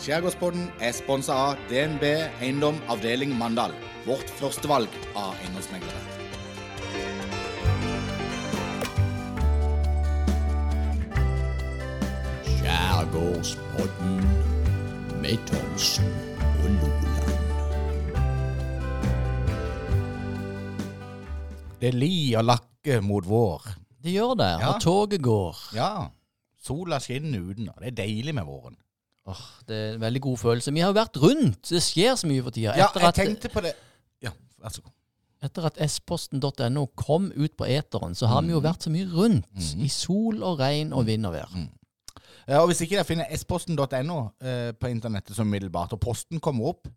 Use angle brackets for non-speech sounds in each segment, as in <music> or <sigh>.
Skjærgårdspodden er sponsa av DNB Eiendom avdeling Mandal. Vårt førstevalg av eiendomsmeglere. Skjærgårdspodden med Thomsen og Loland. Det lir og lakker mot vår. Det gjør det, Ja. og toget går. Ja. Sola skinner uten, og det er deilig med våren. Åh, det er en veldig god følelse. Vi har jo vært rundt. Det skjer så mye for tida. Ja, jeg at, tenkte på det Ja, vær så god. etter at sposten.no kom ut på eteren, så har vi jo vært så mye rundt. I sol og regn og vind og vær. Ja, og Hvis ikke dere finner sposten.no eh, på internettet som umiddelbart, og posten kommer opp,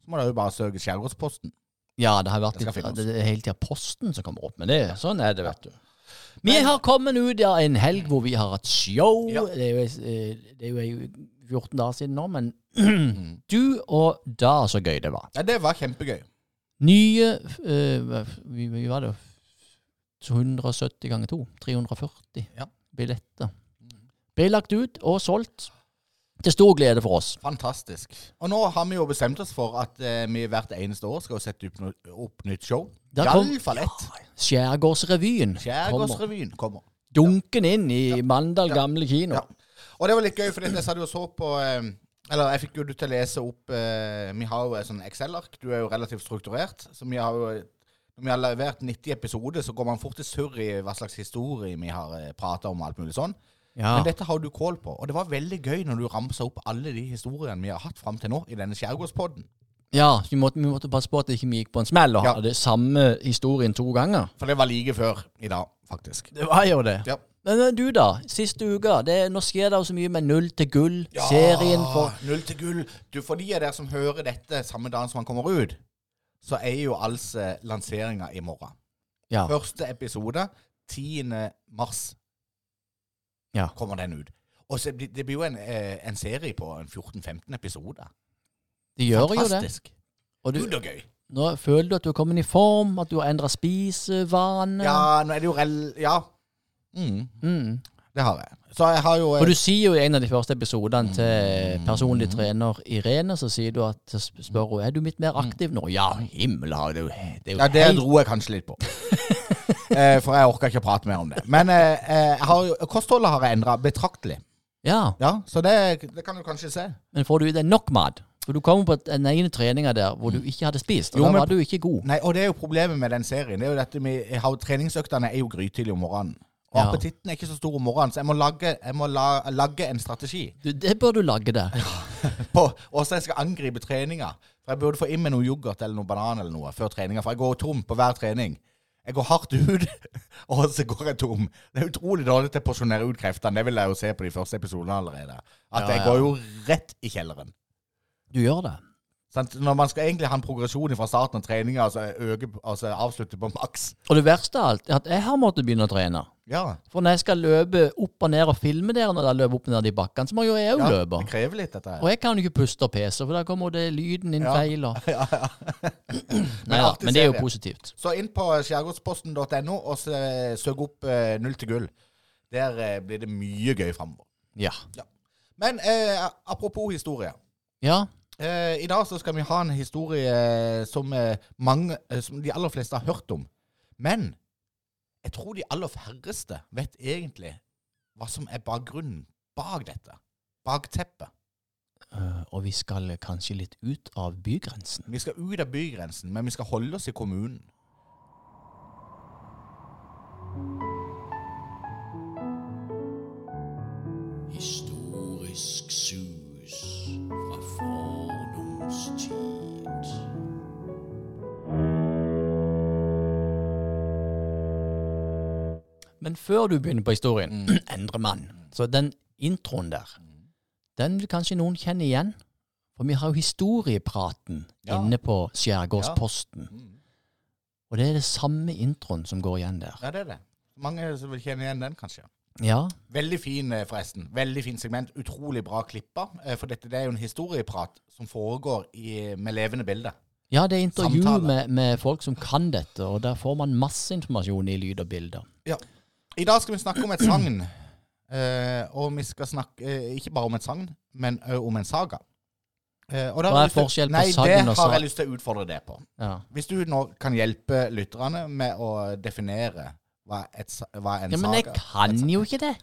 så må dere jo bare søke Skjærgårdsposten. Ja, det har vært Det litt, det er hele tida Posten som kommer opp. Men det, sånn er det, vet du. Vi har kommet ut av en helg hvor vi har hatt show. Ja. Det, er jo, eh, det er jo 14 dager siden nå, men <clears throat> du og da så gøy det var. Ja, Det var kjempegøy. Nye uh, vi, vi var det 170 ganger 2. 340 Ja. billetter. Ble lagt ut og solgt. Til stor glede for oss. Fantastisk. Og nå har vi jo bestemt oss for at eh, vi hvert eneste år skal sette opp, no- opp nytt show. Iallfall ett. Skjærgårdsrevyen kommer. Skjærgårdsrevyen kommer. Dunken inn i Mandal gamle kino. Ja. Og det var litt gøy, for jeg satt jo og så på eh, Eller jeg fikk jo du til å lese opp eh, Vi har jo et sånn Excel-ark. Du er jo relativt strukturert. Så vi har jo når vi har levert 90 episoder, så går man fort i surr i hva slags historie vi har eh, prata om. og alt mulig sånn. Ja. Men dette har du kål på. Og det var veldig gøy når du ramsa opp alle de historiene vi har hatt fram til nå i denne skjærgårdspodden. Ja, vi måtte, vi måtte passe på at det ikke vi gikk på en smell og Ja. hadde samme historien to ganger. For det var like før i dag, faktisk. Det var jo det. Ja. Men eh, du, da? Siste uka. Det, nå skjer det jo så mye med null til gull. Serien for Null til gull. Du, For de av dere som hører dette samme dagen som han kommer ut, så er jo altså lanseringa i morgen. Ja. Første episode 10. mars Ja. kommer den ut. Og så, det blir jo en, eh, en serie på en 14-15 episoder. De gjør jo det. Fantastisk. Og du, Gud og gøy. nå føler du at du har kommet i form, at du har endra spisevane. Ja, nå er det jo rell... Ja. Mm, Mm. det har jeg. Så jeg har jo eh, Og du sier jo i en av de første episodene til personlig trener Irene, så sier du at spør hun er du litt mer aktiv nå. Ja, himmel det jo det er jo Ja, det helt- dro jeg kanskje litt på. <laughs> eh, for jeg orker ikke å prate mer om det. Men eh, eh, har kostholdet har jeg endra betraktelig. Ja, Ja, Så det, det kan du kanskje se. men får du i deg nok mat? For du kom på den ene treninga der hvor du ikke hadde spist, og Jo, da men- var du ikke god. Nei, og det er jo problemet med den serien. Det er jo dette med, har, Treningsøktene er jo grytidlig om morgenen. Og Ja. appetitten er ikke så stor om morgenen, så jeg må lage, jeg må la, lage en strategi Du, det bør du lage der. <laughs> og så jeg skal angripe treninga. For jeg burde få inn med noe yoghurt eller noe banan eller noe før treninga, for jeg går tom på hver trening. Jeg går hardt ut, <laughs> og så går jeg tom. Det er utrolig dårlig til å porsjonere ut kreftene. Det vil jeg jo se på de første episodene allerede. At Ja, jeg går jo rett i kjelleren. Du gjør det. Når man skal egentlig ha en progresjon fra starten av treninga, altså, altså avslutte på maks. Og det verste av alt er at jeg har måttet begynne å trene. Ja, For når jeg skal løpe opp og ned og filme dere når dere løper opp og ned i bakkene, så må jo jeg òg ja løpe. det krever litt, dette her. Og jeg kan jo ikke puste og pese, for da kommer det lyden inn Ja. feil. Og... <laughs> Ja, ja. <clears throat> Nei da, men det er jo positivt. Så inn på skjærgårdsposten.no og søk opp eh, Null til gull. Der eh, blir det mye gøy framover. Ja. Men eh, apropos historie. Ja. Eh, I dag så skal vi ha en historie som, eh, mange, eh, som de aller fleste har hørt om. Men jeg tror de aller færreste vet egentlig hva som er bakgrunnen bak dette. Bakteppet. Uh, og vi skal kanskje litt ut av bygrensen. Vi skal ut av bygrensen, men vi skal holde oss i kommunen. Historisk sus fra fordoms. Men før du begynner på historien, <clears throat> endre mann. Så den introen der, den vil kanskje noen kjenne igjen. For vi har jo historiepraten Ja. inne på Skjærgårdsposten. Og det er det samme introen som går igjen der. Ja, det er det. Mange som vil kjenne igjen den, kanskje. Ja, Veldig fin, eh, forresten. Veldig fin segment. Utrolig bra klippa. eh, For dette det er jo en historieprat som foregår i, med levende bilder. Ja, det er intervju med, med folk som kan dette, og der får man masse informasjon i lyd og bilder. Ja. I dag skal vi snakke om et sagn. Eh, og vi skal snakke eh, ikke bare om et sagn, men òg om en saga. Eh, Hva er forskjellen på sagn og saga? Nei, det har jeg lyst til å utfordre deg på. Ja. Hvis du nå kan hjelpe lytterne med å definere hva, et, hva er en ja, men jeg kan jo ikke det.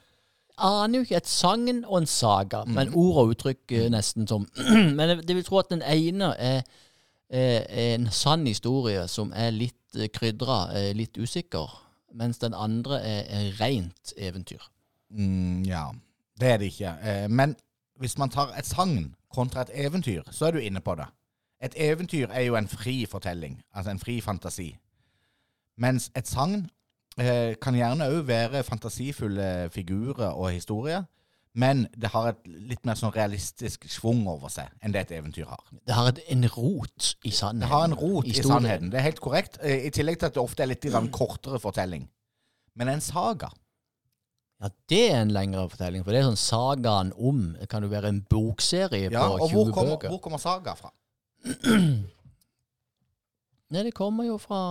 Aner jo ikke. Et sagn og en saga. Men ord og uttrykk eh, nesten som <clears throat> Men jeg, jeg vil tro at den ene er, er, er en sann historie som er litt eh, krydra, eh, litt usikker. Mens den andre er, er rent eventyr. Mm, ja, det er det ikke. Eh, men hvis man tar et sagn kontra et eventyr, så er du inne på det. Et eventyr er jo en fri fortelling, altså en fri fantasi. Mens et sagn kan gjerne òg være fantasifulle figurer og historier, men det har et litt mer sånn realistisk schwung over seg enn det et eventyr har. Det har et, en rot i sannheten. Det har en rot i i sannheten, det er helt korrekt. eh, I tillegg til at det ofte er litt grann <clears throat> kortere fortelling. Men en saga Ja, det er en lengre fortelling, for det er sånn sagaen om kan jo være en bokserie ja, på Og 20 hvor kommer, bøker. hvor kommer saga fra? <clears throat> Nei, det kommer jo fra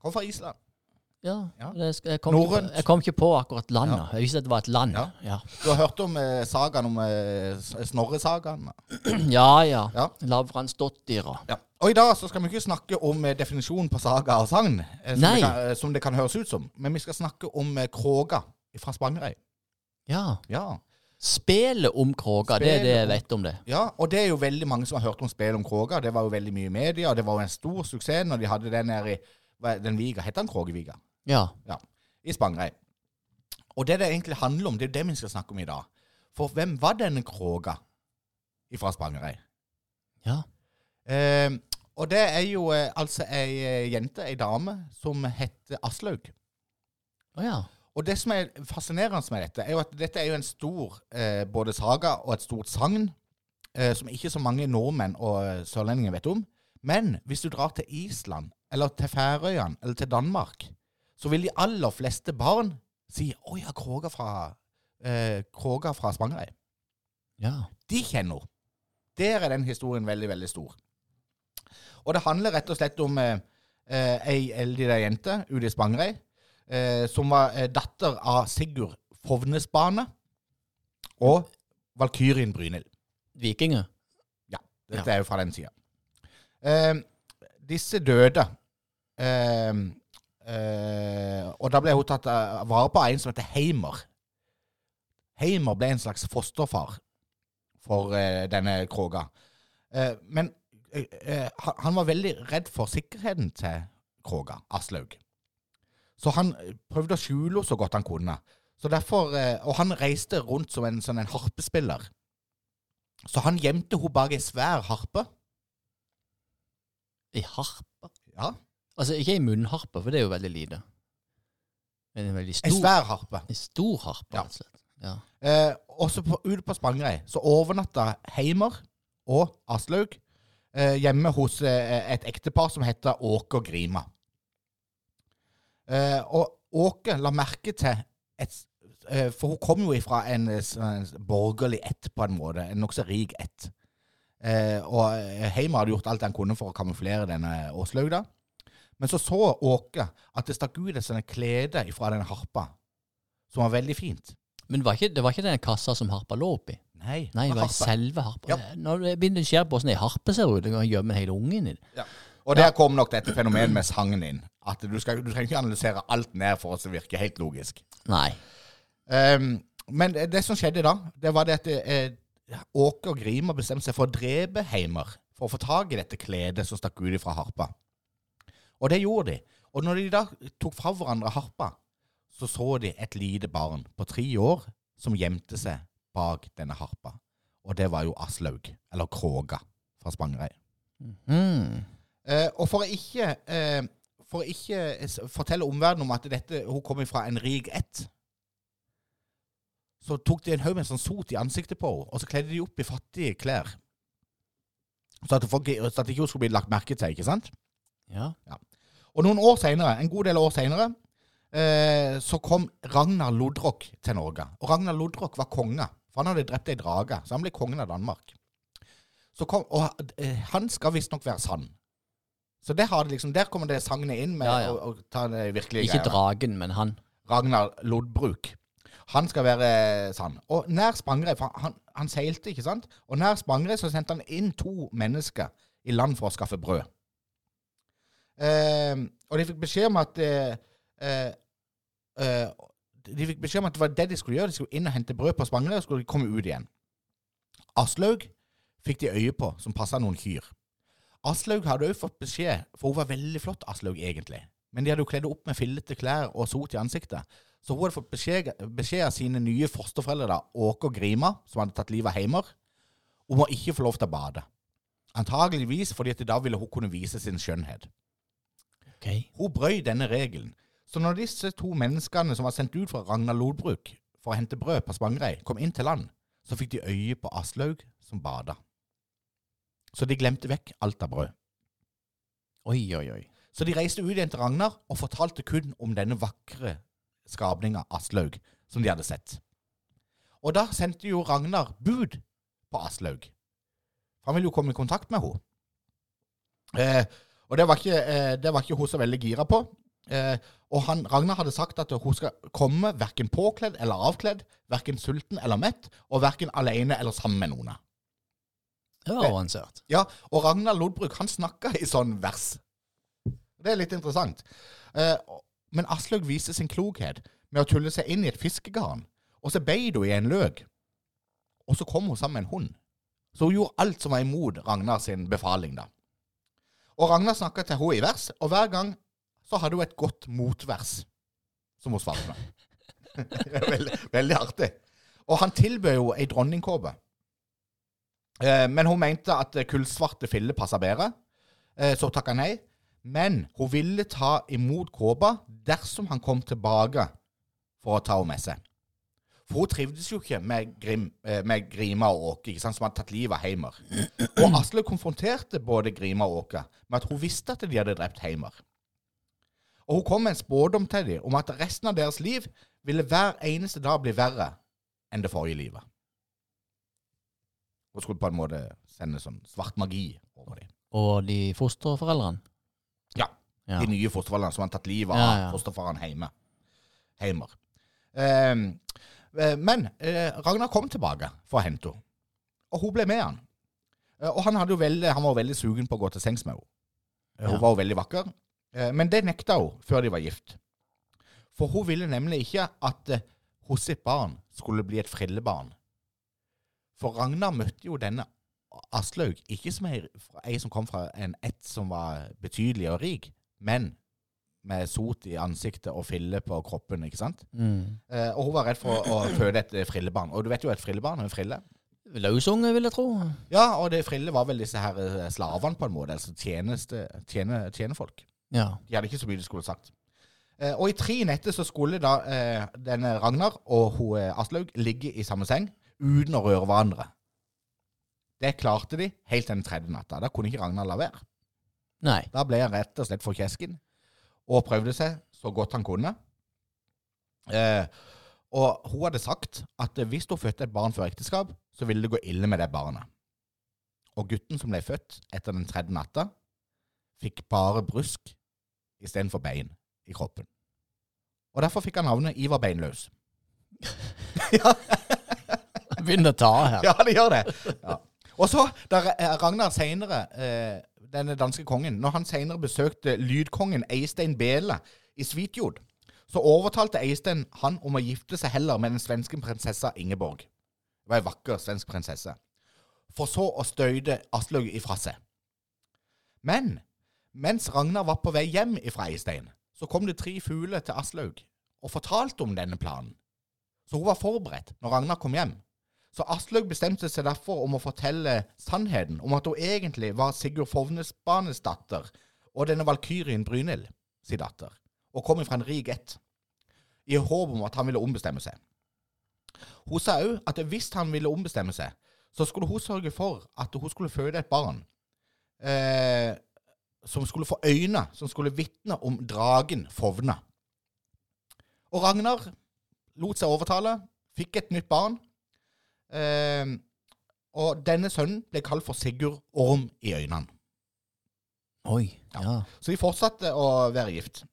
Kommer fra Island. Ja. Ja. Det, jeg, kom på- jeg kom ikke på akkurat landet. Ja. Jeg visste at det var et land. Ja. Du har hørt om eh, sagaen om eh, Snorre-sagaen? <clears throat> ja. ja. Ja. Lavransdottir. Ja. Og i dag så skal vi ikke snakke om eh, definisjonen på saga og sagn, eh, som, det kan, eh, som det kan høres ut som. Men vi skal snakke om eh, kråka fra Spangereid. Ja. Ja. Spelet om Kråka, det er det jeg vet om det. ja, og det er jo veldig mange som har hørt om spelet om kråka. Det var jo veldig mye i media, og det var jo en stor suksess når de hadde den nede i den viga. Heter den Krågeviga? Ja. Ja, i Spangereid. Og det det egentlig handler om, det er det vi skal snakke om i dag. For hvem var denne Kråga fra Spangereid? Ja. Eh, og det er jo eh, altså ei eh, jente, ei dame, som heter Aslaug. Å ja. Og det som er fascinerende med dette, er jo at dette er jo en stor eh, både saga og et stort sagn, eh, som ikke så mange nordmenn og eh, sørlendinger vet om. Men hvis du drar til Island, eller til Færøyene, eller til Danmark, så vil de aller fleste barn si 'Å ja, Kråka fra, eh, fra Spangereid'. Ja. De kjenner henne. Der er den historien veldig, veldig stor. Og det handler rett og slett om eh, eh, ei eldre jente ute i Spangereid, eh, som var eh, datter av Sigurd Fovnesbane og Valkyrien Brynhild. Vikinger. Dette er jo fra den sida. Eh, disse døde. Eh, eh, og da ble hun tatt eh, vare på av en som heter Heimer. Heimer ble en slags fosterfar for eh, denne Kråga. Eh, men han, var veldig redd for sikkerheten til Kråga, Aslaug. Så han prøvde å skjule henne så godt han kunne. Så derfor, og han reiste rundt som en, sånn en harpespiller. Så han gjemte henne bak ei svær harpe. I harpe. Ja, Altså ikke ei munnharpe, for det er jo veldig lite. Men en veldig stor, En svær harpe. en stor harpe, rett og slett. Ja. Eh, også på, ute på Spangereid så overnatta Heimer og Aslaug eh, hjemme hos eh, et ektepar som heter Åke og Grima. Eh, og Åke la merke til et eh, For hun kom jo ifra en, eh, sånn borgerlig ett, på en måte. En nokså rik ett. Eh, og Heimer hadde gjort alt han kunne for å kamuflere denne Åslaug, da. Men så så Åke at det stakk ut et sånt klede fra den harpa, som var veldig fint. Men var, ikke, det var ikke den kassa som harpa lå oppi? Nei, Nei, det var harpa. selve harpa. Ja. Jeg begynner å skjære på åssen ei harpe ser ut, du kan gjemme hele ungen i det. Og der kom nok dette fenomenet med sangen inn. At du, skal, du trenger ikke analysere alt ned for å det virker helt logisk. Nei. Um, men det, som skjedde da, det var det at eh, Åke og Grima bestemte seg for å drepe Heimer for å få tak i dette kledet som stakk ut fra harpa. Og det gjorde de. Og når de da tok fra hverandre harpa, så så de et lite barn på tre år som gjemte seg bak denne harpa. Og det var jo Aslaug, eller Kråga, fra Spangereid. Mm. Eh, og for å ikke, eh, for å ikke fortelle omverdenen om at dette, hun kommer fra en rik ett, så tok de en haug med sånn sot i ansiktet på henne, og så kledde de opp i fattige klær. Så at, folk, så at ikke hun skulle bli lagt merke til, ikke sant? Ja. Ja. Og noen år senere, en god del år senere, eh, så kom Ragnar Lodrok til Norge. Og Ragnar Lodrok var konge, for han hadde drept ei drage, så han ble kongen av Danmark. Så kom, og eh, han skal visstnok være sann. Så det har det liksom, der kommer det sagnet inn med Ja, ja. Å, å ta det virkelige Ikke dragen, men han. Ragnar Lodbrok. Han skal være sann. Og nær Spangereid han, han seilte, ikke sant? Og nær Spangereid så sendte han inn to mennesker i land for å skaffe brød. Eh, og de fikk beskjed om at eh, eh, eh, De fikk beskjed om at det var det de skulle gjøre. De skulle inn og hente brød på Spangereid, og skulle komme ut igjen. Aslaug fikk de øye på, som passa noen kyr. Aslaug hadde òg fått beskjed, for hun var veldig flott, Aslaug egentlig. Men de hadde jo kledd opp med fillete klær og sot i ansiktet. Så hun hadde fått beskjed, beskjed av sine nye fosterforeldre, da, Åke og Grima, som hadde tatt livet av Heimer, om å ikke få lov til å bade. Antageligvis fordi at da ville hun kunne vise sin skjønnhet. Ok. Hun brøy denne regelen. Så når disse to menneskene som var sendt ut fra Ragnar Lodbruk for å hente brød på Spangereid, kom inn til land, så fikk de øye på Aslaug som bada. Så de glemte vekk alt av brød. Oi, oi, oi. Så de reiste ut igjen til Ragnar og fortalte kun om denne vakre skapninga Aslaug som de hadde sett. Og da sendte jo Ragnar bud på Aslaug. Han ville jo komme i kontakt med henne. Eh, og det var, ikke, eh, det var ikke hun så veldig gira på. Eh, og han, Ragnar hadde sagt at hun skal komme verken påkledd eller avkledd, verken sulten eller mett, og verken alene eller sammen med noen. Det var avansert. Ja, og Ragnar Lodbruk han snakka i sånn vers. Det er litt interessant. Eh, men Aslaug viste sin klokhet med å tulle seg inn i et fiskegarn, og så beit hun i en løk. Og så kom hun sammen med en hund. Så hun gjorde alt som var imot Ragnar sin befaling, da. Og Ragnar snakka til henne i vers, og hver gang så hadde hun et godt motvers som hun svarte med. <laughs> Veldig, veldig artig. Og han tilbød jo ei dronningkåpe. Eh, men hun mente at kullsvarte filler passa bedre, eh, så takka nei. Men hun ville ta imot kåpa dersom han kom tilbake for å ta henne med seg. For hun trivdes jo ikke med, Grim, eh, med Grima og Åke, ikke sant, som hadde tatt livet av Heimer. Og Asle konfronterte både Grima og Åke med at hun visste at de hadde drept Heimer. Og hun kom med en spådom til dem om at resten av deres liv ville hver eneste dag bli verre enn det forrige livet. Hun skulle på en måte sende sånn svart magi over dem. Og de fosterforeldrene? Ja. Ja. De nye fosterforeldrene som hadde tatt livet av Ja, ja. fosterfaren hjemme. Heimer. Eh, men eh, Ragnar kom tilbake for å hente henne, og hun ble med han. Eh, og han, veldig, han var veldig sugen på å gå til sengs med henne. Eh, Hun Ja. var jo veldig vakker, eh, men det nekta hun før de var gift. For hun ville nemlig ikke at hun sitt barn skulle bli et frillebarn. For Ragnar møtte jo denne Aslaug ikke som ei som kom fra en ett som var betydelig og rik, men med sot i ansiktet og filler på kroppen, ikke sant? Mm. Eh, og hun var redd for å føde et eh, frillebarn. Og du vet jo et frillebarn er en frille. Løsunge, vil jeg tro. Ja, og det frille var vel disse her eh, slavene på en måte, altså tjeneste, tjene, tjenefolk. Ja. De hadde ikke så mye de skulle sagt. Eh, og i tre netter så skulle da eh, denne Ragnar og hun eh, Aslaug ligge i samme seng uten å røre hverandre. Det klarte de helt til den tredje natta. Da kunne ikke Ragnar la være. Nei. Da ble han rett og slett for kjesken og prøvde seg så godt han kunne. Eh, og hun hadde sagt at hvis hun fødte et barn før ekteskap, så ville det gå ille med det barnet. Og gutten som ble født etter den tredje natta, fikk bare brusk istedenfor bein i kroppen. Og derfor fikk han navnet Ivar Beinløs. <laughs> ja. Begynner å ta her. Ja, det gjør det. Ja. Og så, da eh, Ragnar senere, eh, denne danske kongen, når han senere besøkte lydkongen Eistein Bele i Svitjod, så overtalte Eistein han om å gifte seg heller med den svenske prinsessa Ingeborg. Det var ei vakker svensk prinsesse. For så å støyde Aslaug ifra seg. Men mens Ragnar var på vei hjem ifra Eistein, så kom det tre fugler til Aslaug og fortalte om denne planen. Så hun var forberedt når Ragnar kom hjem. Så Aslaug bestemte seg derfor om å fortelle sannheten om at hun egentlig var Sigurd Fovnesbanes datter og denne valkyrien Brynhild sin datter, og kom fra en rik ett, i håp om at han ville ombestemme seg. Hun sa òg at hvis han ville ombestemme seg, så skulle hun sørge for at hun skulle føde et barn eh, som skulle få øyne, som skulle vitne om dragen Fovna. Og Ragnar lot seg overtale, fikk et nytt barn. Eh, og denne sønnen ble kalt for Sigurd Orm i øynene. Oi. Ja. Så de fortsatte å være gift.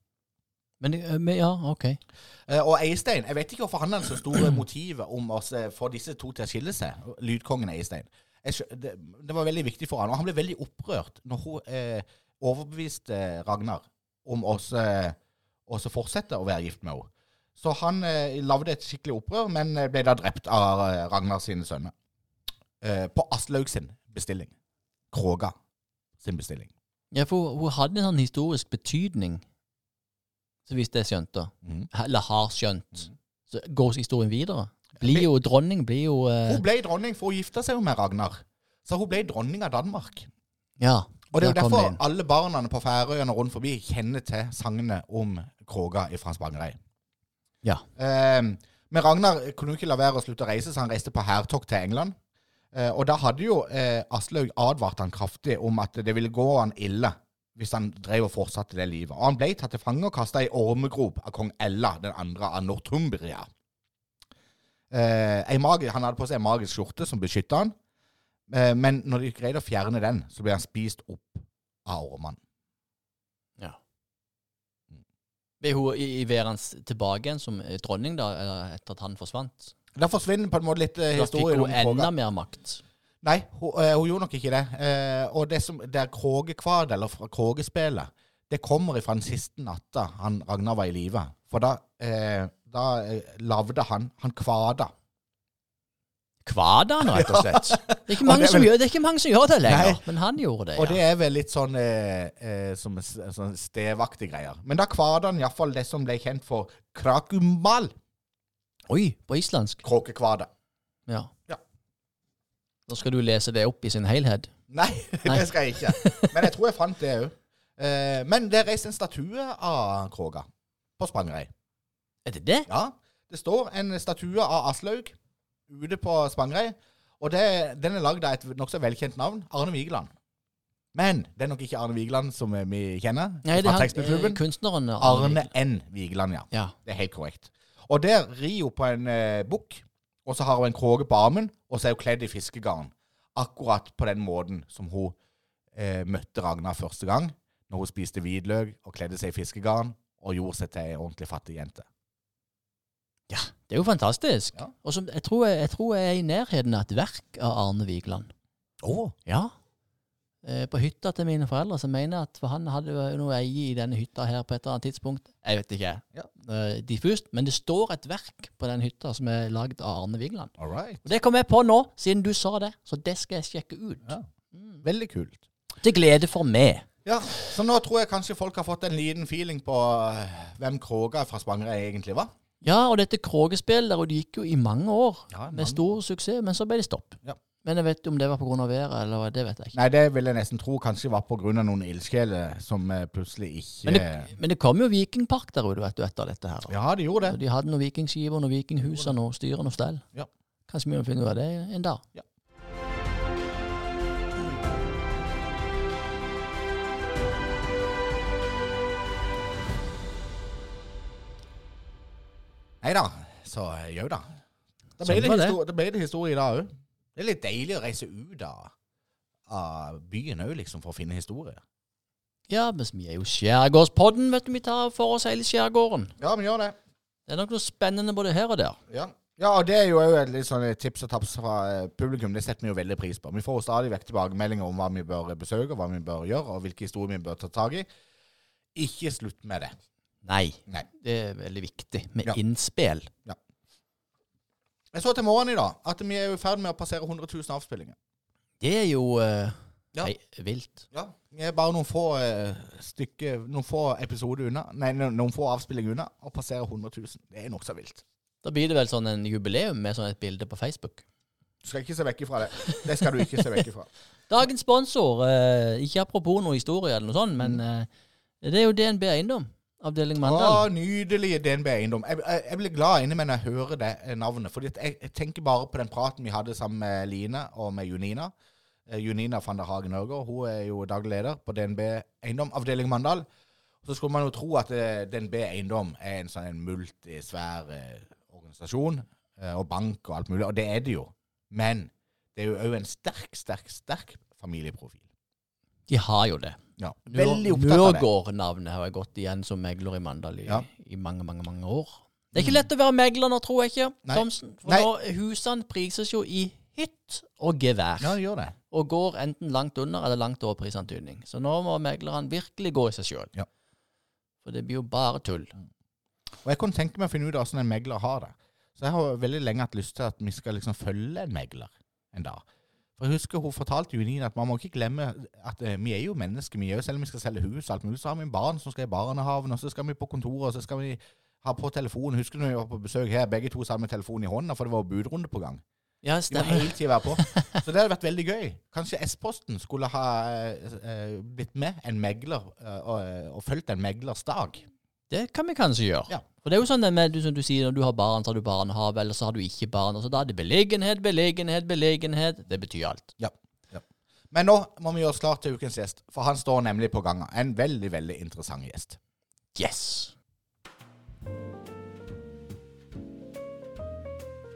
Men, eh, men ja, OK. Eh, og Eistein, jeg vet ikke hvorfor han hadde så store <clears throat> motivet om å få disse to til å skille seg. Lydkongen Eistein. Jeg, det, det var veldig viktig for han, og han ble veldig opprørt når hun eh, overbeviste Ragnar om å fortsette å være gift med henne. Så han eh, lagde et skikkelig opprør, men eh, ble da drept av eh, Ragnar sine sønner. Eh, på Aslaug sin bestilling. Kråga sin bestilling. Ja, for hun hadde en sånn historisk betydning, så vidt jeg skjønte. Mhm. Eller har skjønt. Så går historien videre. Blir jo dronning, blir jo eh, Hun ble dronning, for hun gifta seg jo med Ragnar. Så hun ble dronning av Danmark. Ja. Og det er jo der kom derfor inn. alle barna på Færøyene rundt forbi kjenner til sangene om Kråga fra Spangereid. Ja. Eh, men Ragnar kunne ikke la være å slutte å reise, så han reiste på hærtokt til England. Eh, og da hadde jo eh, Aslaug advart han kraftig om at det ville gå han ille hvis han drev og fortsatte det livet. Og han ble tatt til fange og kasta i ormegrop av kong Ella, den andre av Northumbria. Eh, ei han hadde på seg en magisk skjorte som beskytta han. Men når de greide å fjerne den, så ble han spist opp av ormene. ja. Ble hun i, i værens tilbake igjen som eh, dronning, da, etter at han forsvant? Da forsvinner på en måte litt eh, Da fikk hun enda mer makt. Nei, hun, øh, hun gjorde nok ikke det. Eh, og det som det er Krågekvad, eller fra Krågespillet, det kommer ifra den siste natta han Ragnar var i live. For da, eh, da eh, lagde han Han kvada. Kvada han, rett og slett. <laughs> Det er ikke Og mange, det vel... som, gjør, det er ikke mange som gjør det lenger, Nei. men han gjorde det. Ja. Og det er vel litt sånn, eh, eh, som, sånn stevaktige greier. Men da kvada han iallfall det som ble kjent for krakumbal. Oi, på islandsk. Kråkekvada. Ja. Ja. Da skal du lese det opp i sin helhet. Nei, <laughs> Nei. det skal jeg ikke. Men jeg tror jeg fant det òg. Eh, men det er reist en statue av kråka på Spangereid. Er det det? Ja, det står en statue av Aslaug ute på Spangereid. Og det, den er lagd av et nokså velkjent navn, Arne Vigeland. Men det er nok ikke Arne Vigeland som vi kjenner Nei, det er han, eh, kunstneren Arne N. Vigeland, ja. Ja. Det er helt korrekt. Og der rir hun på en eh, bukk, og så har hun en kråke på armen, og så er hun kledd i fiskegarn. Akkurat på den måten som hun eh, møtte Ragnar første gang, når hun spiste hvitløk og kledde seg i fiskegarn og gjorde seg til ei ordentlig fattig jente. Det er jo fantastisk. Ja. Og som, jeg, tror jeg, jeg tror jeg er i nærheten av et verk av Arne Vigeland. Oh. Ja. Eh, på hytta til mine foreldre, så mener at for han hadde noe eie i denne hytta her på et eller annet tidspunkt. Jeg vet ikke. Ja. Eh, diffust. Men det står et verk på den hytta som er lagd av Arne Vigeland. All right. Og det kom jeg på nå, siden du sa det. Så det skal jeg sjekke ut. Ja. Veldig kult. Til glede for meg. Ja, så nå tror jeg kanskje folk har fått en liten feeling på eh, hvem Kråka fra Spangereid egentlig var. Ja, og dette Krågespillet der, og det gikk jo i mange år Ja, med stor suksess, men så ble det stopp. Ja. Men jeg vet om det var pga. været, eller det vet jeg ikke. Nei, det vil jeg nesten tro kanskje var av noen ildsjeler som eh, plutselig ikke Men det, men det kom jo Vikingpark der ute etter dette her. Ja, de gjorde det. det. de hadde noen vikingskiver, noen vikinghus og noe styr og noe stell. Ja. Kanskje vi må finne ut av det en dag. Ja. Nei da, så eh, jau da. Da ble, Sånn det var det. histori- da ble det historie i dag òg. Det er litt deilig å reise ut av, av byen òg, liksom, for å finne historie. Ja, men vi er jo Skjærgårdspodden, vet du. Vi tar for oss hele skjærgården. Ja, vi gjør det. Det er nok noe spennende både her og der. Ja. ja, og det er jo òg et litt sånn tips og taps fra eh, publikum. Det setter vi jo veldig pris på. Vi får jo stadig vekk tilbakemeldinger om hva vi bør besøke, hva vi bør gjøre, og hvilke historier vi bør ta tak i. Ikke slutt med det. Nei. Nei. Det er veldig viktig med Ja. innspill. Jeg så til morgenen i dag at vi er i ferd med å passere 100 000 avspillinger. Det er jo uh, Ja. nei, vilt. Ja. Vi er bare noen få uh, stykker, noen få episoder unna, nei, noen få avspillinger unna å passere 100 000. Det er nokså vilt. Da blir det vel sånn en jubileum med sånn et bilde på Facebook. Du skal ikke se vekk ifra det. Det skal du ikke se vekk ifra. <laughs> Dagens sponsor, uh, ikke apropos noe historie eller noe sånt, men eh, det er jo DNB Eiendom, avdeling Mandal. Å, nydelige DNB Eiendom. Jeg, jeg, jeg blir glad inni meg når jeg hører det navnet. fordi jeg, jeg tenker bare på den praten vi hadde sammen med Line og med Junina. Eh, Junina van der Hagen Ørger. Hun er jo daglig leder på DNB Eiendom, avdeling Mandal. Så skulle man jo tro at eh, DNB Eiendom er en sånn en multisvær eh, organisasjon og bank og alt mulig, og det er det jo. Men det er jo òg en sterk, sterk, sterk familieprofil. De har jo det. Ja. Mørgård-navnet har jeg gått igjen som megler i Mandal i, Ja. i mange, mange mange år. Det er ikke lett å være megler nå, tror jeg ikke, Nei. Thomsen. For Nei. nå, husene prises jo i hytt og gevær. Ja, gjør det. Og går enten langt under eller langt over prisantydning. Så nå må meglerne virkelig gå i seg sjøl. Ja. For det blir jo bare tull. Og jeg kunne tenke meg å finne ut hvordan en megler har det. Så jeg har veldig lenge hatt lyst til at vi skal liksom følge en megler en dag. For jeg husker Hun fortalte jo Nina at man må ikke glemme at eh, vi er jo mennesker. vi er jo Selv om vi skal selge hus, og alt mulig, så har vi en barn som skal i barnehaven, og så skal vi på kontoret, og så skal vi ha på telefonen. Husker du når vi var på besøk her, begge to sammen med telefonen i hånda, for det var budrunde på gang? Ja, De må hele tiden være på. <laughs> Så det hadde vært veldig gøy. Kanskje S-posten skulle ha eh, eh, blitt med en megler eh, og, og fulgt en meglers dag. Det kan vi kanskje gjøre. Ja. For det er jo sånn med, du, som du sier, når du har barn, så har du barnehage, eller så har du ikke barn. Og så da er det beliggenhet, beliggenhet, beliggenhet. Det betyr alt. Ja. ja. Men nå må vi gjøre oss klar til ukens gjest, for han står nemlig på gangen. En veldig, veldig interessant gjest. Yes!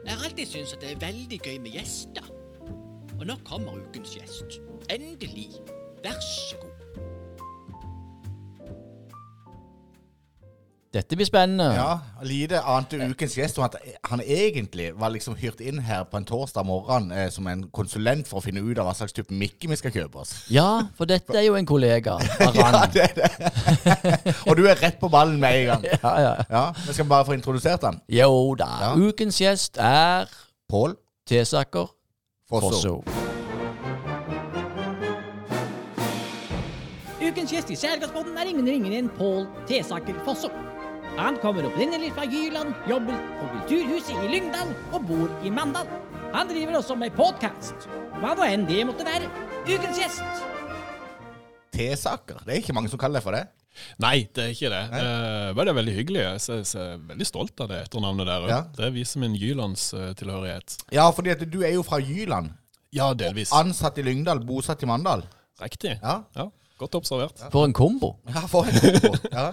Jeg har alltid syntes at det er veldig gøy med gjester. Og nå kommer ukens gjest. Endelig. Vær så god. Dette blir spennende. Ja, Lite ante ukens gjest om at han egentlig var liksom hyrt inn her på en torsdag morgen eh, som en konsulent for å finne ut av hva slags type mikke vi skal kjøpe oss. Ja, for dette er jo en kollega av <laughs> Ja, det er det. <laughs> Og du er rett på ballen med en gang. <laughs> Ja, ja. Ja, Vi skal bare få introdusert han. Jo da. Ja. Ukens gjest er Pål Tesaker Fosso. Fosso. Ukens gjest i Skjærgårdsbåten er ingen ringere enn Pål Tesaker Fosso. Han kommer opprinnelig fra Jyland, jobber på Kulturhuset i Lyngdal og bor i Mandal. Han driver også med podkast. Hva nå enn det måtte være. Ukens gjest. T-saker. Det er ikke mange som kaller det for det. Nei, det er ikke det. Eh, men det er veldig hyggelig. Jeg er, jeg er veldig stolt av det etternavnet der. Ja. Det viser min Jylandstilhørighet. Ja, fordi at du er jo fra Jyland. Ja, delvis. Ansatt i Lyngdal, bosatt i Mandal. Riktig. Ja. Ja, Godt observert. For en kombo. Ja, for en kombo. Ja.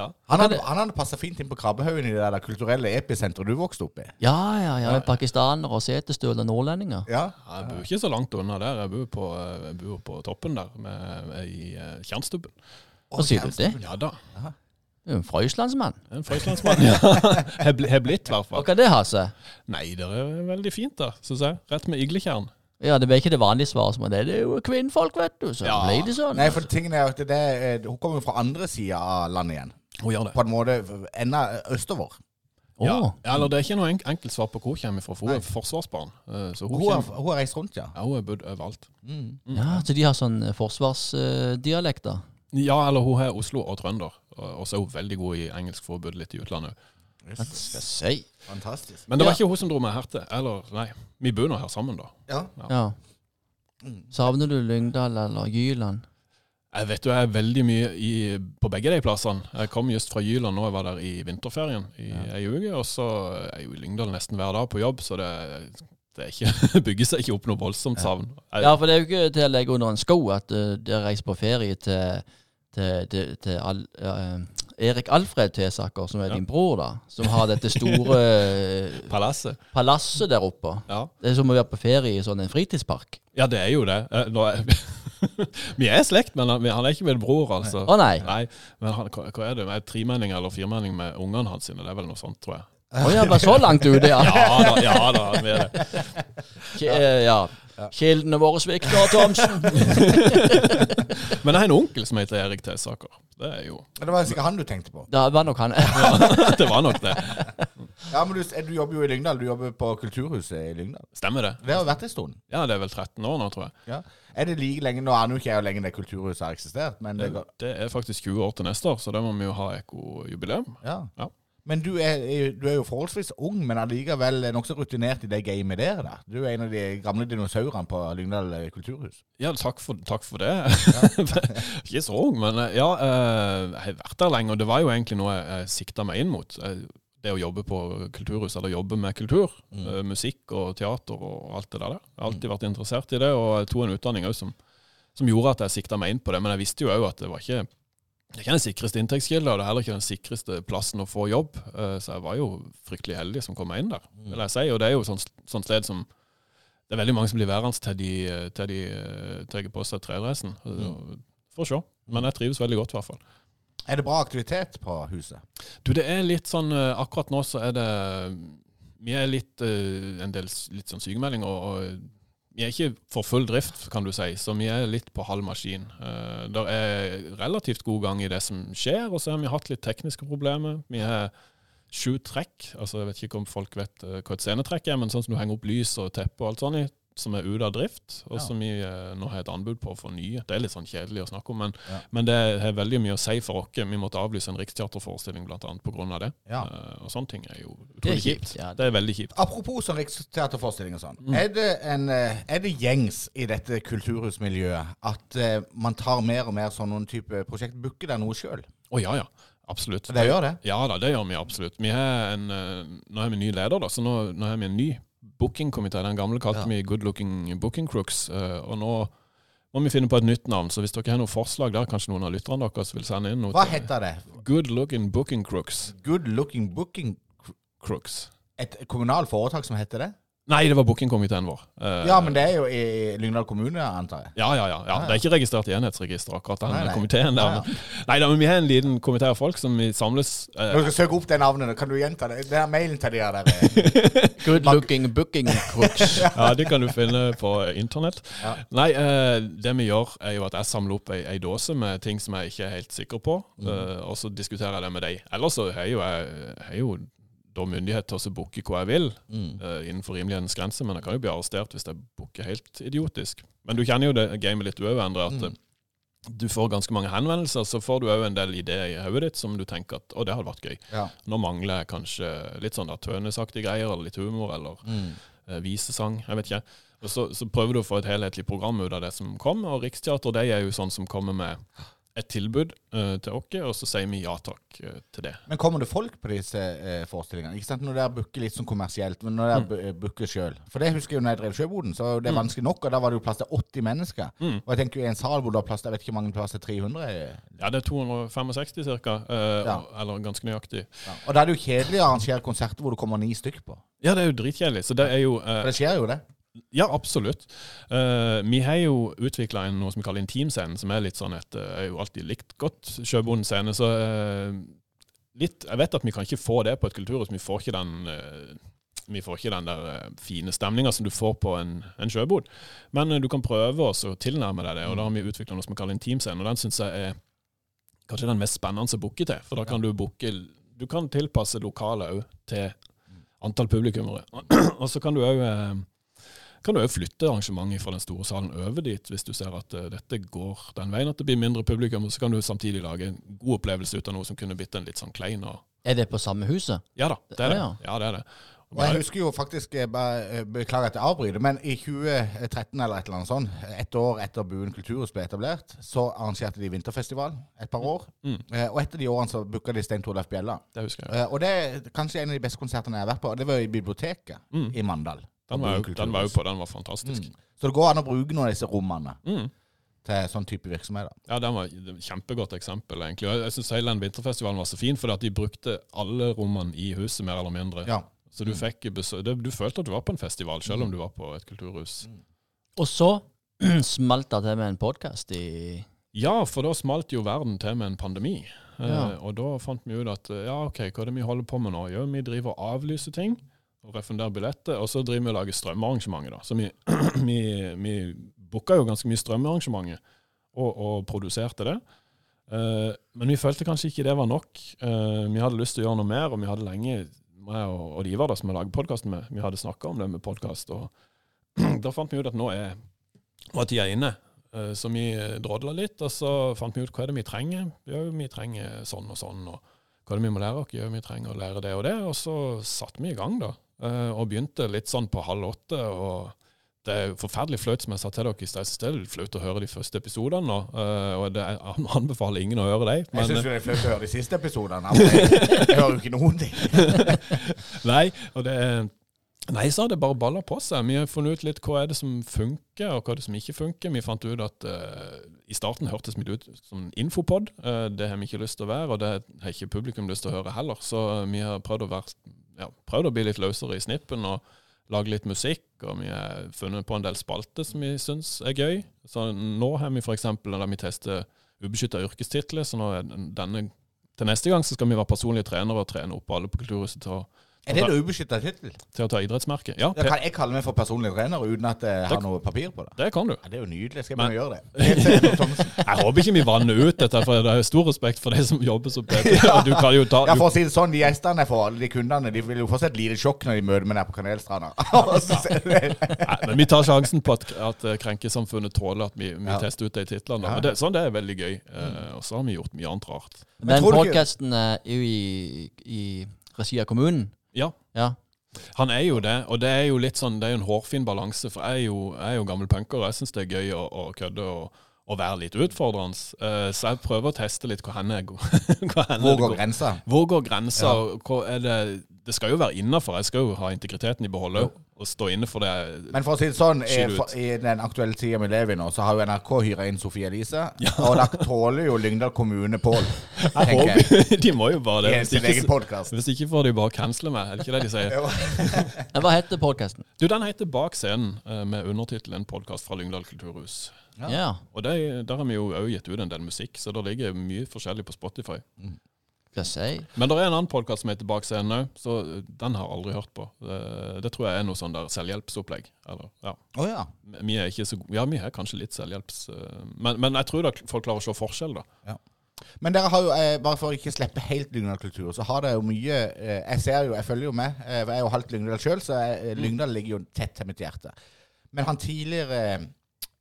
Ja. Han hadde, han hadde passa fint inn på Krabbehaugen i det der kulturelle episenteret du vokste opp i. Ja, ja, ja. Med pakistanere og setestøl og nordlendinger. Ja, Jeg bor ikke så langt unna der. Jeg bor på, jeg bor på toppen der, med, i uh, Tjernstubben. Hva sier du det? Ja da. Du er en frøyslandsmann. En frøyslandsmann. Ja. <laughs> Har bli- blitt, i hvert Hva er det ha seg? Nei, det er veldig fint, da, syns jeg. Rett med igletjern. Ja, det er ikke det vanlige svaret som er det. Det er jo kvinnfolk, vet du. Så Ja. blir det sånn. Nei, for tingen er at det, er- hun kommer jo fra andre sida av landet igjen. Hun gjør det. På en måte enda østover. Ja. Åh. ja, eller det er ikke noe enk enkelt svar på hvor hun kommer fra, for hun er forsvarsbarn. Eh, Så hun, Hun har, kommer, hun har reist rundt, ja. ja, hun er bodd overalt. Mm. Ja, så de har sånn forsvarsdialekt, forsvarsdialekter. Ja, eller hun er Oslo og trønder. Og og så er hun veldig god i engelsk for å bodd litt i utlandet. Skal jeg si? Fantastisk. Men det var Ja. ikke hun som dro meg her til. Eller, nei. Vi bor nå her sammen, da. Ja. Ja. Mm. Savner du Lyngdal eller Jyland? Jeg vet jo jeg er veldig mye i, på begge de plassene. Jeg kom just fra Jyland nå, jeg var der i vinterferien i ei uke. Og så er jeg jo i Lyngdal nesten hver dag på jobb, så det, det ikke, <laughs> bygger seg ikke opp noe voldsomt savn. Jeg, Ja, for det er jo ikke til å legge under en sko at uh, dere reiser på ferie til, til, til, til all, ja, eh, Erik Alfred Tesaker, som er Ja. din bror, da. Som har dette store eh, <laughs> Palasset. palasset der oppe. Ja. Det er som å være på ferie i sånn en fritidspark. ja, det er jo det. Eh, Nå er, <laughs> <laughs> vi er slekt, men han, han er ikke min bror, altså. Å nei! Nei, men han, hva, hva er det? Er Tremenning eller firmenning med ungene hans? Det er vel noe sånt, tror jeg. Å ja, bare så langt ute, ja. <laughs> Ja da, ja da, vi er det. K eh, ja. Kildene våre svikter, Thomsen. <laughs> Men jeg har en onkel som heter Erik Tesaker. Det er jo Det var sikkert han du tenkte på. Det var nok han. <laughs> Det var nok det. Ja, men du, du jobber jo i Lyngdal. Du jobber på Kulturhuset i Lyngdal. Stemmer det? Det har vært en stund. Ja, det er vel 13 år nå, tror jeg. Ja. Er det like lenge Nå aner jo ikke jeg hvor lenge det Kulturhuset har eksistert, men det Det, det er faktisk 20 år til neste år, så da må vi jo ha ekkojubileum. Ja. Ja. Men du er, du er jo forholdsvis ung, men allikevel nokså rutinert i det gamet der. da. Du er en av de gamle dinosaurene på Lyngdal kulturhus. Ja, takk for, takk for det. <laughs> Ikke så ung, men eh, ja, eh, jeg har vært der lenge, og det var jo egentlig noe jeg, sikta meg inn mot. Eh, Det å jobbe på kulturhus, eller jobbe med kultur, Mm. musikk og teater og alt det der. Jeg har alltid vært interessert i det, og jeg tok en utdanning òg som, som gjorde at jeg sikta meg inn på det. Men jeg visste jo òg at det var ikke det er ikke den sikreste inntektskilden, og det er heller ikke den sikreste plassen å få jobb. Eh, Så jeg var jo fryktelig heldig som kom meg inn der, vil jeg si. Og det er jo sånn, sånn sted som det er veldig mange som blir værende til de, til de eh, tar på seg tredressen. Får se. Men jeg trives veldig godt, i hvert fall. Er det bra aktivitet på huset? Du, det er litt sånn eh, Akkurat nå så er det Vi er litt en del litt sånn sykemeldinger, og vi er ikke for full drift, kan du si, så vi er litt på halv maskin. Uh, det er relativt god gang i det som skjer, og så har vi hatt litt tekniske problemer. Vi har sju trekk, altså jeg vet ikke om folk vet eh, hva et scenetrekk er, men sånn som du henger opp lys og teppe og alt sånt i, som er ute av drift, og Ja. som vi eh, nå har et anbud på å fornye. Det er litt sånn kjedelig å snakke om, men, Ja. men det har veldig mye å si for oss. Vi måtte avlyse en Riksteaterforestilling grunn av det. Ja. Uh, og sånne ting er jo Det utrolig kjipt. Ja, Det er veldig kjipt. Apropos sånn riksteaterforestilling og sånn. Er, det en, eh, er det gjengs i dette kulturhusmiljøet at uh, man tar mer og mer sånn noen type prosjekt? Booker dere noe sjøl? Å ja, ja. Absolutt. Det gjør det? Ja da, det gjør vi absolutt. Vi har en, nå har vi en ny leder, da, så nå, nå har vi en ny bookingkomité. Den gamle kalte Ja. vi Good Looking Booking Crooks. eh, og nå må vi finne på et nytt navn. Så hvis dere har noen forslag der, kanskje noen av lytterne deres vil sende inn noe Hva heter det? Good Looking Booking Crooks. Good Looking Booking Crooks. Et kommunalt foretak som heter det? Nei, det var bookingkomiteen vår. Eh, Ja, men det er jo i Lyngdal kommune, antar jeg. Ja, ja, ja, ja. Det er ikke registrert i enhetsregisteret, akkurat den Nei, nei. komiteen der. Ja, ja. men- Nei da, men vi har en liten komité av folk som vi samles eh, Når du skal søke opp det navnet, kan du gjenta det? Det er mailen til de her der. eh. <laughs> Good looking booking crooks. <laughs> Ja, det kan du finne på internett. Ja. Nei, eh, det vi gjør er jo at jeg samler opp ei, ei dåse med ting som jeg ikke er helt sikker på, Mm. eh, og så diskuterer jeg det med deg. Ellers så har jo jeg har jo da myndighet til å booke hva jeg vil, Mm. uh, innenfor rimelighetens grense, men jeg kan jo bli arrestert hvis jeg booker helt idiotisk. Men du kjenner jo det gamet litt òg, Endre, at Mm. eh, du får ganske mange henvendelser, så får du òg en del ideer i hodet ditt som du tenker at å, det hadde vært gøy. Ja. Nå mangler jeg kanskje litt sånn tønesaktige greier, eller litt humor, eller Mm. uh, visesang, jeg vet ikke. Og så, så prøver du å få et helhetlig program ut av det som kommer, og Riksteater det er jo sånn som kommer med et tilbud uh, til oss, og så sier vi ja takk uh, til det. Men kommer det folk på disse uh, forestillingene? Ikke sant? Når dere booker litt sånn kommersielt, men når dere mm. booker sjøl For det husker jeg jo når jeg drev Sjøboden, så det er vanskelig nok, og da var det jo plass til 80 mennesker. Mm. Og jeg tenker jo i en sal hvor du har plass til jeg vet ikke hvor mange plass til 300 eh, Ja, det er 265 ca., Ja. eller ganske nøyaktig. ja. Og da er det jo kjedelig å arrangere konserter hvor det kommer ni stykk på. Ja, det er jo dritkjedelig, så det er jo For det skjer jo det. Ja, absolutt. Uh, vi har jo utvikla noe som vi kaller intimscenen, som er litt sånn et eh, Jeg har jo alltid likt godt Sjøbondens scene, så uh, litt Jeg vet at vi kan ikke få det på et kulturhus. Vi får ikke den uh, vi får ikke den der eh, fine stemninga som du får på en, en sjøbod. Men eh, du kan prøve å tilnærme deg det, og da har vi utvikla noe som vi kaller intimscene. Og den syns jeg er kanskje den mest spennende å booke til. For da kan du booke Du kan tilpasse lokalet òg til antall publikummere. <clears throat> og så kan du òg kan du òg flytte arrangementet fra den store salen over dit, hvis du ser at eh, dette går den veien, at det blir mindre publikum. Og så kan du samtidig lage en god opplevelse ut av noe som kunne blitt en litt sånn klein og Er det på samme huset? Ja da, det er det. Ja. Ja, det er det. Og jeg husker jo faktisk eh, bare, eh, Beklager at jeg avbryter, men i 2013 eller et eller annet sånt, et år etter Buen kulturhus ble etablert, så arrangerte de vinterfestival et par år. Mm. Eh, Og etter de årene så booka de Stein Torleif Bjella. Det husker jeg. Og det er kanskje en av de beste konsertene jeg har vært på. Det var i biblioteket Mm. i Mandal. Den var jo den var jo på, den var fantastisk. Mm. Så det går an å bruke noen av disse rommene Mm. til sånn type virksomheter. Ja, den var et kjempegodt eksempel, egentlig. Og jeg syns hele den vinterfestivalen var så fin, fordi at de brukte alle rommene i huset, mer eller mindre. Ja. Så du fikk besøk, det, Du følte at du var på en festival, selv Mm. om du var på et kulturhus. Og så <clears throat> smalt det til med en podkast i Ja, for da smalt jo verden til med en pandemi. Ja. Eh, og da fant vi ut at eh, ja, OK, hva er det vi holder på med nå? Jo, vi driver og avlyser ting og refundere billetter, og så driver vi og lager strømarrangementer, da. Så vi, <clears throat> vi, vi booka jo ganske mye strømarrangementer, og, og produserte det. Uh, men vi følte kanskje ikke det var nok. Uh, vi hadde lyst til å gjøre noe mer, og vi hadde lenge meg og, og Ivar, da, som jeg lager podkasten med, vi hadde snakka om det med podkast. Og <clears throat> da fant vi ut at nå er, nå tida inne. Uh, Så vi drodla litt, og så fant vi ut hva er det vi trenger. Jo, vi trenger sånn og sånn. og hva er det vi må lære oss? Jo, vi trenger å lære det og det. Og så satte vi i gang, da. eh, Og begynte litt sånn på halv åtte. og det er forferdelig flaut, som jeg sa til dere i sted. Jeg Det er flaut å høre de første episodene nå. eh, Og det, jeg anbefaler ingen å høre dem. Jeg syns det er flaut å høre de siste episodene. Altså, jeg, jeg hører jo ikke noen ting. <laughs> Nei, og det Nei, så har det bare balla på seg. Vi har funnet ut litt hva er det som funker, og hva er det som ikke funker. Vi fant ut at uh, i starten hørtes vi ut som infopod. Uh, det har vi ikke lyst til å være, og det har ikke publikum lyst til å høre heller. Så eh, vi har prøvd å, være, ja, prøvd å bli litt løsere i snippen og lage litt musikk. Og vi har funnet på en del spalter som vi syns er gøy. Så nå har vi f.eks. der vi tester ubeskytta yrkestitler. Så nå er denne til neste gang så skal vi være personlige trenere og trene opp alle på Kulturhuset til å, Er det en ubeskytta tittel? til å ta idrettsmerke. Ja, Da kan jeg kalle meg for personlig trener uten at jeg har Det- noe papir på det. det kan du. Ja, det er jo nydelig. Skal vi Men- gjøre det? <laughs> Jeg håper ikke vi vanner ut dette, for det er stor respekt for de som jobber som PT. Og Du kan jo ta Ja, for å si det sånn, De gjestene jeg får, de kundene, de vil jo få seg et lite sjokk når de møter meg der på Kanelstranda. <laughs> Nei, men vi tar sjansen på at, at eh, krenkesamfunnet tåler at vi, vi Ja. tester ut de titlene. Ja. Men det, sånn det er veldig gøy. Eh, og så har vi gjort mye annet rart. Men podkasten er jo i, i regi av kommunen. Ja, Ja. han er jo det. Og det er jo litt sånn, det er jo en hårfin balanse. For jeg er jo, jeg er jo gammel punker, og jeg syns det er gøy å, å kødde og, og være litt utfordrende. Uh, så jeg prøver å teste litt hvor hen jeg <laughs> går. Hvor går grensa? Hvor går grensa? Ja. Det, det skal jo være innafor. Jeg skal jo ha integriteten i behold og stå inne for det. Men for å si det sånn, i, for, i den aktuelle tida vi lever i nå, så har jo NRK hyra inn Sofie Elise. <laughs> Og da tåler jo Lyngdal kommune Pål, <laughs> de må jo bare det. Hvis ikke, hvis ikke får de bare cancele meg. Er det ikke det de sier? <laughs> Hva heter podkasten? Du, Den heter Bak scenen, eh, med undertittelen podkast fra Lyngdal kulturhus'. Ja. Ja. Og det, Der har vi jo òg gitt ut en del musikk, så det ligger mye forskjellig på Spotify. Jeg si. Men det er en annen podkast som heter Bak scenen òg, så eh, den har jeg aldri hørt på. Det, det tror jeg er noe sånn der selvhjelpsopplegg. Eller, ja. Oh, ja. Vi er ikke så. Ja, vi er kanskje litt selvhjelps... eh, Men, men jeg tror da folk klarer å se forskjell, da. Men dere har jo, eh, bare for å ikke slippe helt Lyngdal kultur, så har dere jo mye eh, Jeg ser jo, jeg følger jo med. Eh, jeg er jo halvt Lyngdal sjøl, så jeg, eh, Lyngdal ligger jo tett til mitt hjerte. Men han tidligere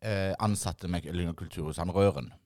eh, ansatte med Lyngdal kulturhus, han Røren, Eh,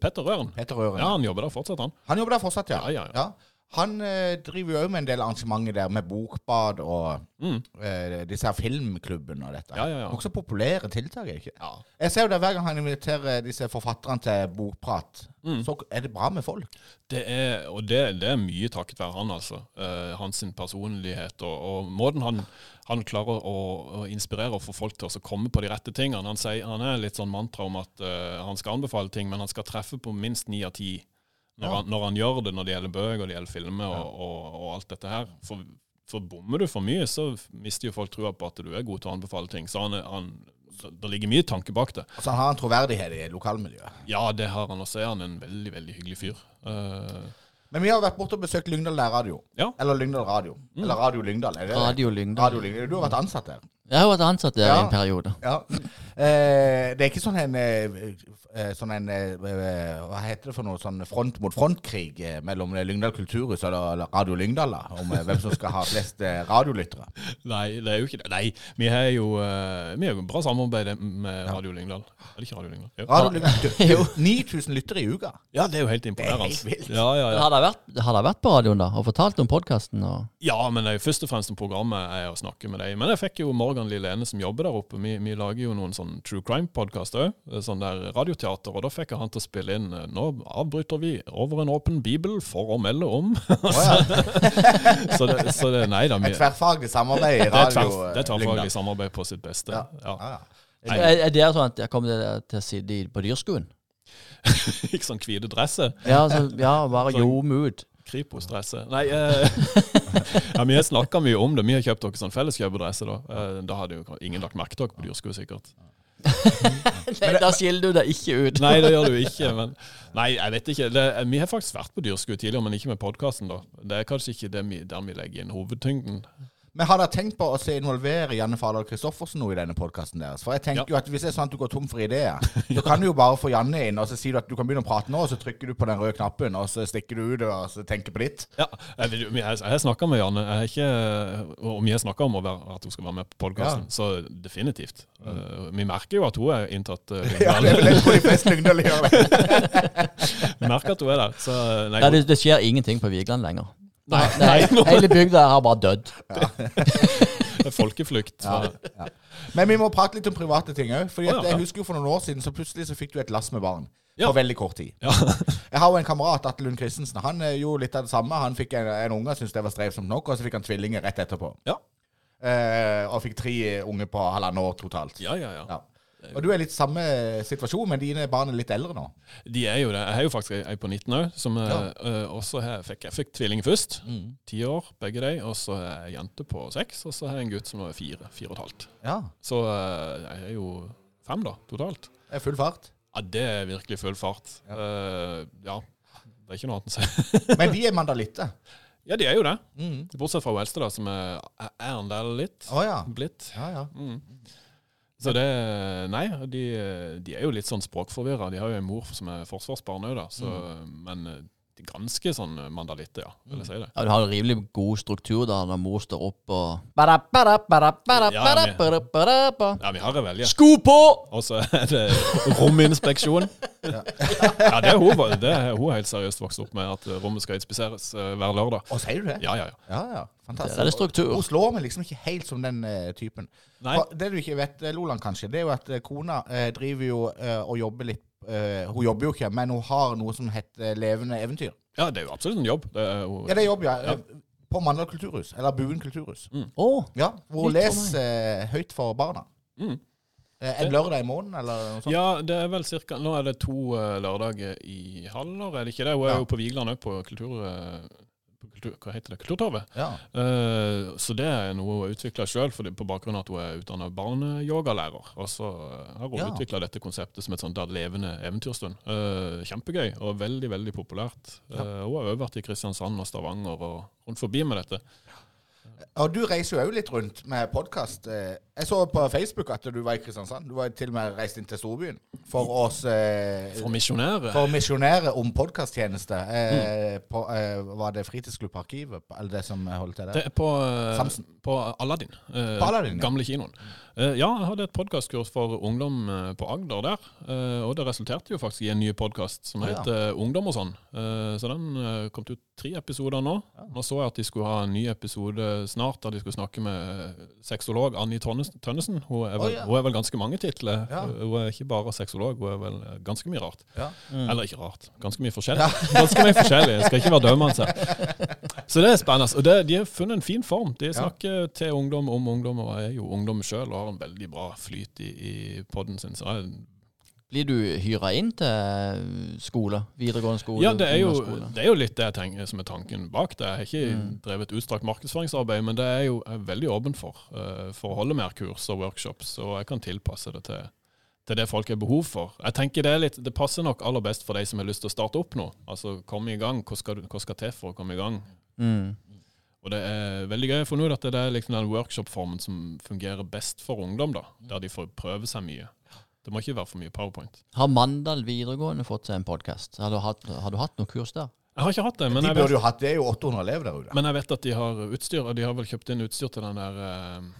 Petter Røren. Petter Røren, Ja, han jobber der fortsatt, han. han jobber der fortsatt, ja. Ja, ja, ja. Han eh, driver jo òg med en del arrangementer der, med bokbad og Mm. eh, disse her filmklubbene og dette. Ja, ja, ja. Også populære tiltak, det ikke? Ja. Jeg ser jo det hver gang han inviterer disse forfatterne til bokprat, Mm. så er det bra med folk. Det er, og det, det er mye takket være han, altså. Eh, hans personlighet og, og måten han, han klarer å, å inspirere og få folk til å komme på de rette tingene. Han, sier, han er litt sånn mantra om at uh, han skal anbefale ting, men han skal treffe på minst ni av ti når, Ja. han, når han gjør det når det gjelder bøker, det gjelder filmer og, og, og alt dette her. For, for bommer du for mye, så mister jo folk trua på at du er god til å anbefale ting. Så han, han, det ligger mye tanke bak det. Altså, han har en troverdighet i lokalmiljøet. Ja, det har han, og så er han en veldig, veldig hyggelig fyr. Eh, Men vi har vært borte og besøkt Lyngdal nærradio. Ja. Eller Lyngdal radio. Eller Radio Lyngdal. Er det det? Radio Lyngdal. Radio Lyngdal. Du har vært ansatt der. Jeg har vært ansatt der Ja. i en periode. Ja. Eh, det er ikke sånn en eh, eh, Sånn en eh, Hva heter det for noe? Sånn front mot front-krig mellom Lyngdal kulturhus og Radio Lyngdal da, om hvem som skal ha flest radiolyttere. Nei, det er jo ikke det. Nei, vi har jo, vi har jo bra samarbeid med Radio Lyngdal. Er det ikke Radio Lyngdal? Jo. Radio Lyngdal du, du, 9000 lyttere i uka. Ja, det er jo helt imponerende. Det er helt vilt. Ja, ja, ja. Har dere vært, har dere vært på radioen da og fortalt om podkasten? ja, men det er jo først og fremst om programmet er å snakke med deg. Men jeg fikk jo Morgan Lillene som jobber der oppe. Vi, vi lager jo noen sånn true crime-podkast òg. Sånn der radioteater. Og da fikk jeg han til å spille inn eh, Nå avbryter vi over en åpen bibel for å melde om. <laughs> Oh, ja. så, det, så det Nei da. Vi, Et tverrfaglig samarbeid i det er radio eh, det er tverrfaglig samarbeid på sitt beste. Ja. Ja. Ah, ja. Er, er det sånn at jeg kommer til, til å sitte på dyrskuen? <laughs> Ikke sånn hvite dresser. Ja, så, ja bare Sånn- jomut. Kripos-dresse. Nei, eh, <laughs> ja, vi snakka mye om det. Vi har kjøpt dere sånn felleskjøpedresse. Da Eh, Da hadde jo ingen lagt merke til dere på dyrskue, sikkert. <laughs> Nei, da skiller du deg ikke ut. Nei, det gjør du ikke. Men nei, jeg vet ikke. Det, vi har faktisk vært på dyrskue tidligere, men ikke med podkasten. Det er kanskje ikke det vi, der vi legger inn hovedtyngden. Men har dere tenkt på å se involvere Janne Fardal Kristoffersen noe i denne podkasten deres? For jeg tenker Ja. jo at Hvis det er sånn at du går tom for ideer, så kan du jo bare få Janne inn, og så sier du at du kan begynne å prate nå, og så trykker du på den røde knappen, og så stikker du ut og så tenker på ditt. Ja, jeg, jeg, jeg har snakka med Janne, jeg har ikke, og vi har snakka om å være, at hun skal være med på podkasten, så definitivt. Eh, vi merker jo at hun er inntatt uh, <laughs> Ja, det er vel det de fleste lyngdøler gjør <laughs> merker at hun er der. Så nei, Ja, det, det skjer ingenting på Vigeland lenger. Nei, nei, <laughs> nei, hele bygda har bare dødd. <laughs> det er folkeflukt. Ja, ja. Men vi må prate litt om private ting òg. For ja, ja. jeg husker jo for noen år siden så plutselig så fikk du et lass med barn. Ja. På veldig kort tid. Ja. <laughs> Jeg har jo en kamerat, Atle Lund Christensen. Han eh, gjorde litt av det samme. Han fikk en, en unge, syntes det var strevsomt nok, og så fikk han tvillinger rett etterpå. Ja. Eh, og fikk tre unge på halvannet år totalt. Ja, ja, ja. Ja. Og du er litt samme situasjon, men dine barn er litt eldre nå. De er jo det. Jeg har jo faktisk ei- ei på 19 òg, som Ja. eh, også her fikk, jeg fikk tvilling først. Mm. Ti år, begge de. Og så er jeg jente på seks, og så har jeg en gutt som nå er fire. Fire og et halvt. Ja. Så eh, jeg er jo fem, da, totalt. Det er full fart. Ja, det er virkelig full fart. Eh, ja. Det er ikke noe annet å si. <laughs> Men de er mandalitter. Ja, de er jo det. Mm. Bortsett fra hun eldste, da, som er, er en del litt Oh, ja. blitt. Ja, ja. Mm. Så det Nei, de, de er jo litt sånn språkforvirra. De har jo en mor som er forsvarsbarn òg, da. Så, Men eh, ganske sånn mandalitter, ja. Vil jeg si det. Ja, Du har en rimelig god struktur da, når mor står opp og Bada, bada, bada, bada, Ja, bada, men- bada, bada, bada. Ja, vi har det revelje. Sko på! Og så er det rominspeksjon. Ja, det er hun, det er hun helt seriøst vokst opp med, at rommet skal inspiseres eh, hver lørdag. Og sier du det? Ja, ja, ja. Ja, ja. Fantastisk. Der er det struktur. Hun slår meg liksom ikke helt som den eh, typen. Nei. For Det du ikke vet, eh, Loland, kanskje, det er jo at eh, kona eh, driver jo eh, og jobber litt eh, Hun jobber jo ikke, men hun har noe som heter Levende eventyr. Ja, det er jo absolutt en jobb. Det er jo, Ja, det er jobb, ja. Ja. På Mandal kulturhus. Eller Buen kulturhus. Å, Ja, Hvor hun Litt for leser eh, høyt for barna. Mm. Eh, En lørdag i måneden, eller noe sånt. Ja, det er vel cirka Nå er det to eh, lørdager i halvår, er det ikke det? Hun er Ja. jo på Vigeland òg, på kultur... eh, kultur hva heter det? Kulturtorvet. Ja. Uh, så det er noe hun har utvikla sjøl, på bakgrunn av at hun er utdanna barneyogalærer. Og så eh, har hun Ja. utvikla dette konseptet som et sånt levende eventyrstund. Uh, kjempegøy og veldig, veldig populært. Eh, hun har òg vært i Kristiansand og Stavanger og rundt forbi med dette. Og du reiser jo òg litt rundt med podkast. Jeg så på Facebook at du var i Kristiansand. Du var til og med reist inn til storbyen for oss eh, For misjonærer. For å misjonere om podkasttjeneste. Eh, mm. eh, var det Fritidsklubb Arkivet, eller det som holdt til Det der? er på, eh, på Aladdin. eh, På Aladdin, ja. Gamle kinoen. Eh, ja, jeg hadde et podkastkurs for ungdom eh, på Agder der. eh, og det resulterte jo faktisk i en ny podkast som heter ja. Ungdom og sånn. Eh, så den kom ut tre episoder nå. Nå så jeg at de skulle ha en ny episode snart, der de skulle snakke med eh, sexolog Anni Tønnesen. Hun, er vel, oh, ja. hun er vel ganske mange titler. Ja. Hun er ikke bare sexolog, hun er vel eh, ganske mye rart. Ja. Eller ikke rart, ganske mye forskjellig. <laughs> Ganske mye forskjellig, Jeg skal ikke være dømmende. Så det er spennende. Og det, de har funnet en fin form. De snakker til ungdom om ungdom, og er jo ungdom sjøl og har en veldig bra flyt i, i poden sin. Så jeg, Blir du hyra inn til skole? Videregående skole? ja, det er, jo, det er jo litt det jeg tenker som er tanken bak det. Jeg har ikke Mm. drevet utstrakt markedsføringsarbeid, men det er jo jeg er veldig åpen for. Uh, for å holde mer kurs og workshops, og jeg kan tilpasse det til, til det folk har behov for. Jeg tenker Det er litt, det passer nok aller best for de som har lyst til å starte opp nå. Altså komme i gang. Hva skal, hva skal til for å komme i gang? Mm. Og det er veldig gøy å finne ut at det er liksom den workshop-formen som fungerer best for ungdom, da. Der de får prøve seg mye. Det må ikke være for mye powerpoint. Har Mandal videregående fått seg en podkast? Har, du hatt- har du hatt noe kurs der? Jeg har ikke hatt det, men De burde jo hatt Det er jo 800 elever der ute. men jeg vet at de har utstyr, og de har vel kjøpt inn utstyr til den der eh,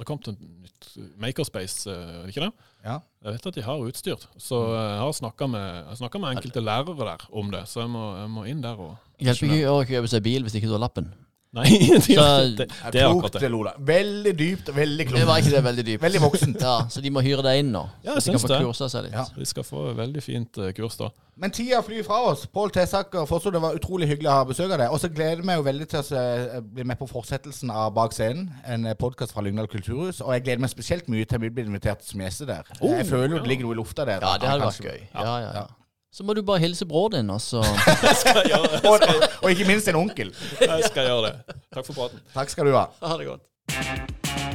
Det kom til nytt Makerspace, eh, er det ikke det? Ja. Jeg vet at de har utstyr. Så jeg har snakka med, snakket med enkelte lærere der om det, så jeg må, jeg må inn der og Hjelper ikke å kjøpe seg bil hvis ikke du har lappen. Nei, de, Så- det, det er akkurat det. Lola. Veldig dypt og veldig Det var ikke det veldig dypt. Veldig voksent. Ja, Så de må hyre deg inn nå? Ja, jeg så de kan få det. kursa seg litt? Ja. Vi skal få veldig fint eh, kurs da. Men tida flyr fra oss. Pål Tessaker, Fosso, det var utrolig hyggelig å ha besøk av deg. Og så gleder jeg meg jo veldig til å se- bli med på fortsettelsen av Bak scenen, en podkast fra Lyngdal kulturhus. Og jeg gleder meg spesielt mye til vi blir invitert som gjester der. jeg føler jo det ligger noe i lufta der. Ja, det hadde vært gøy. Ja, ja, ja. Så må du bare hilse bror din, og så <laughs> Og, og, og ikke minst en onkel. Jeg skal gjøre det. Takk for praten. Takk skal du ha. Ha det godt.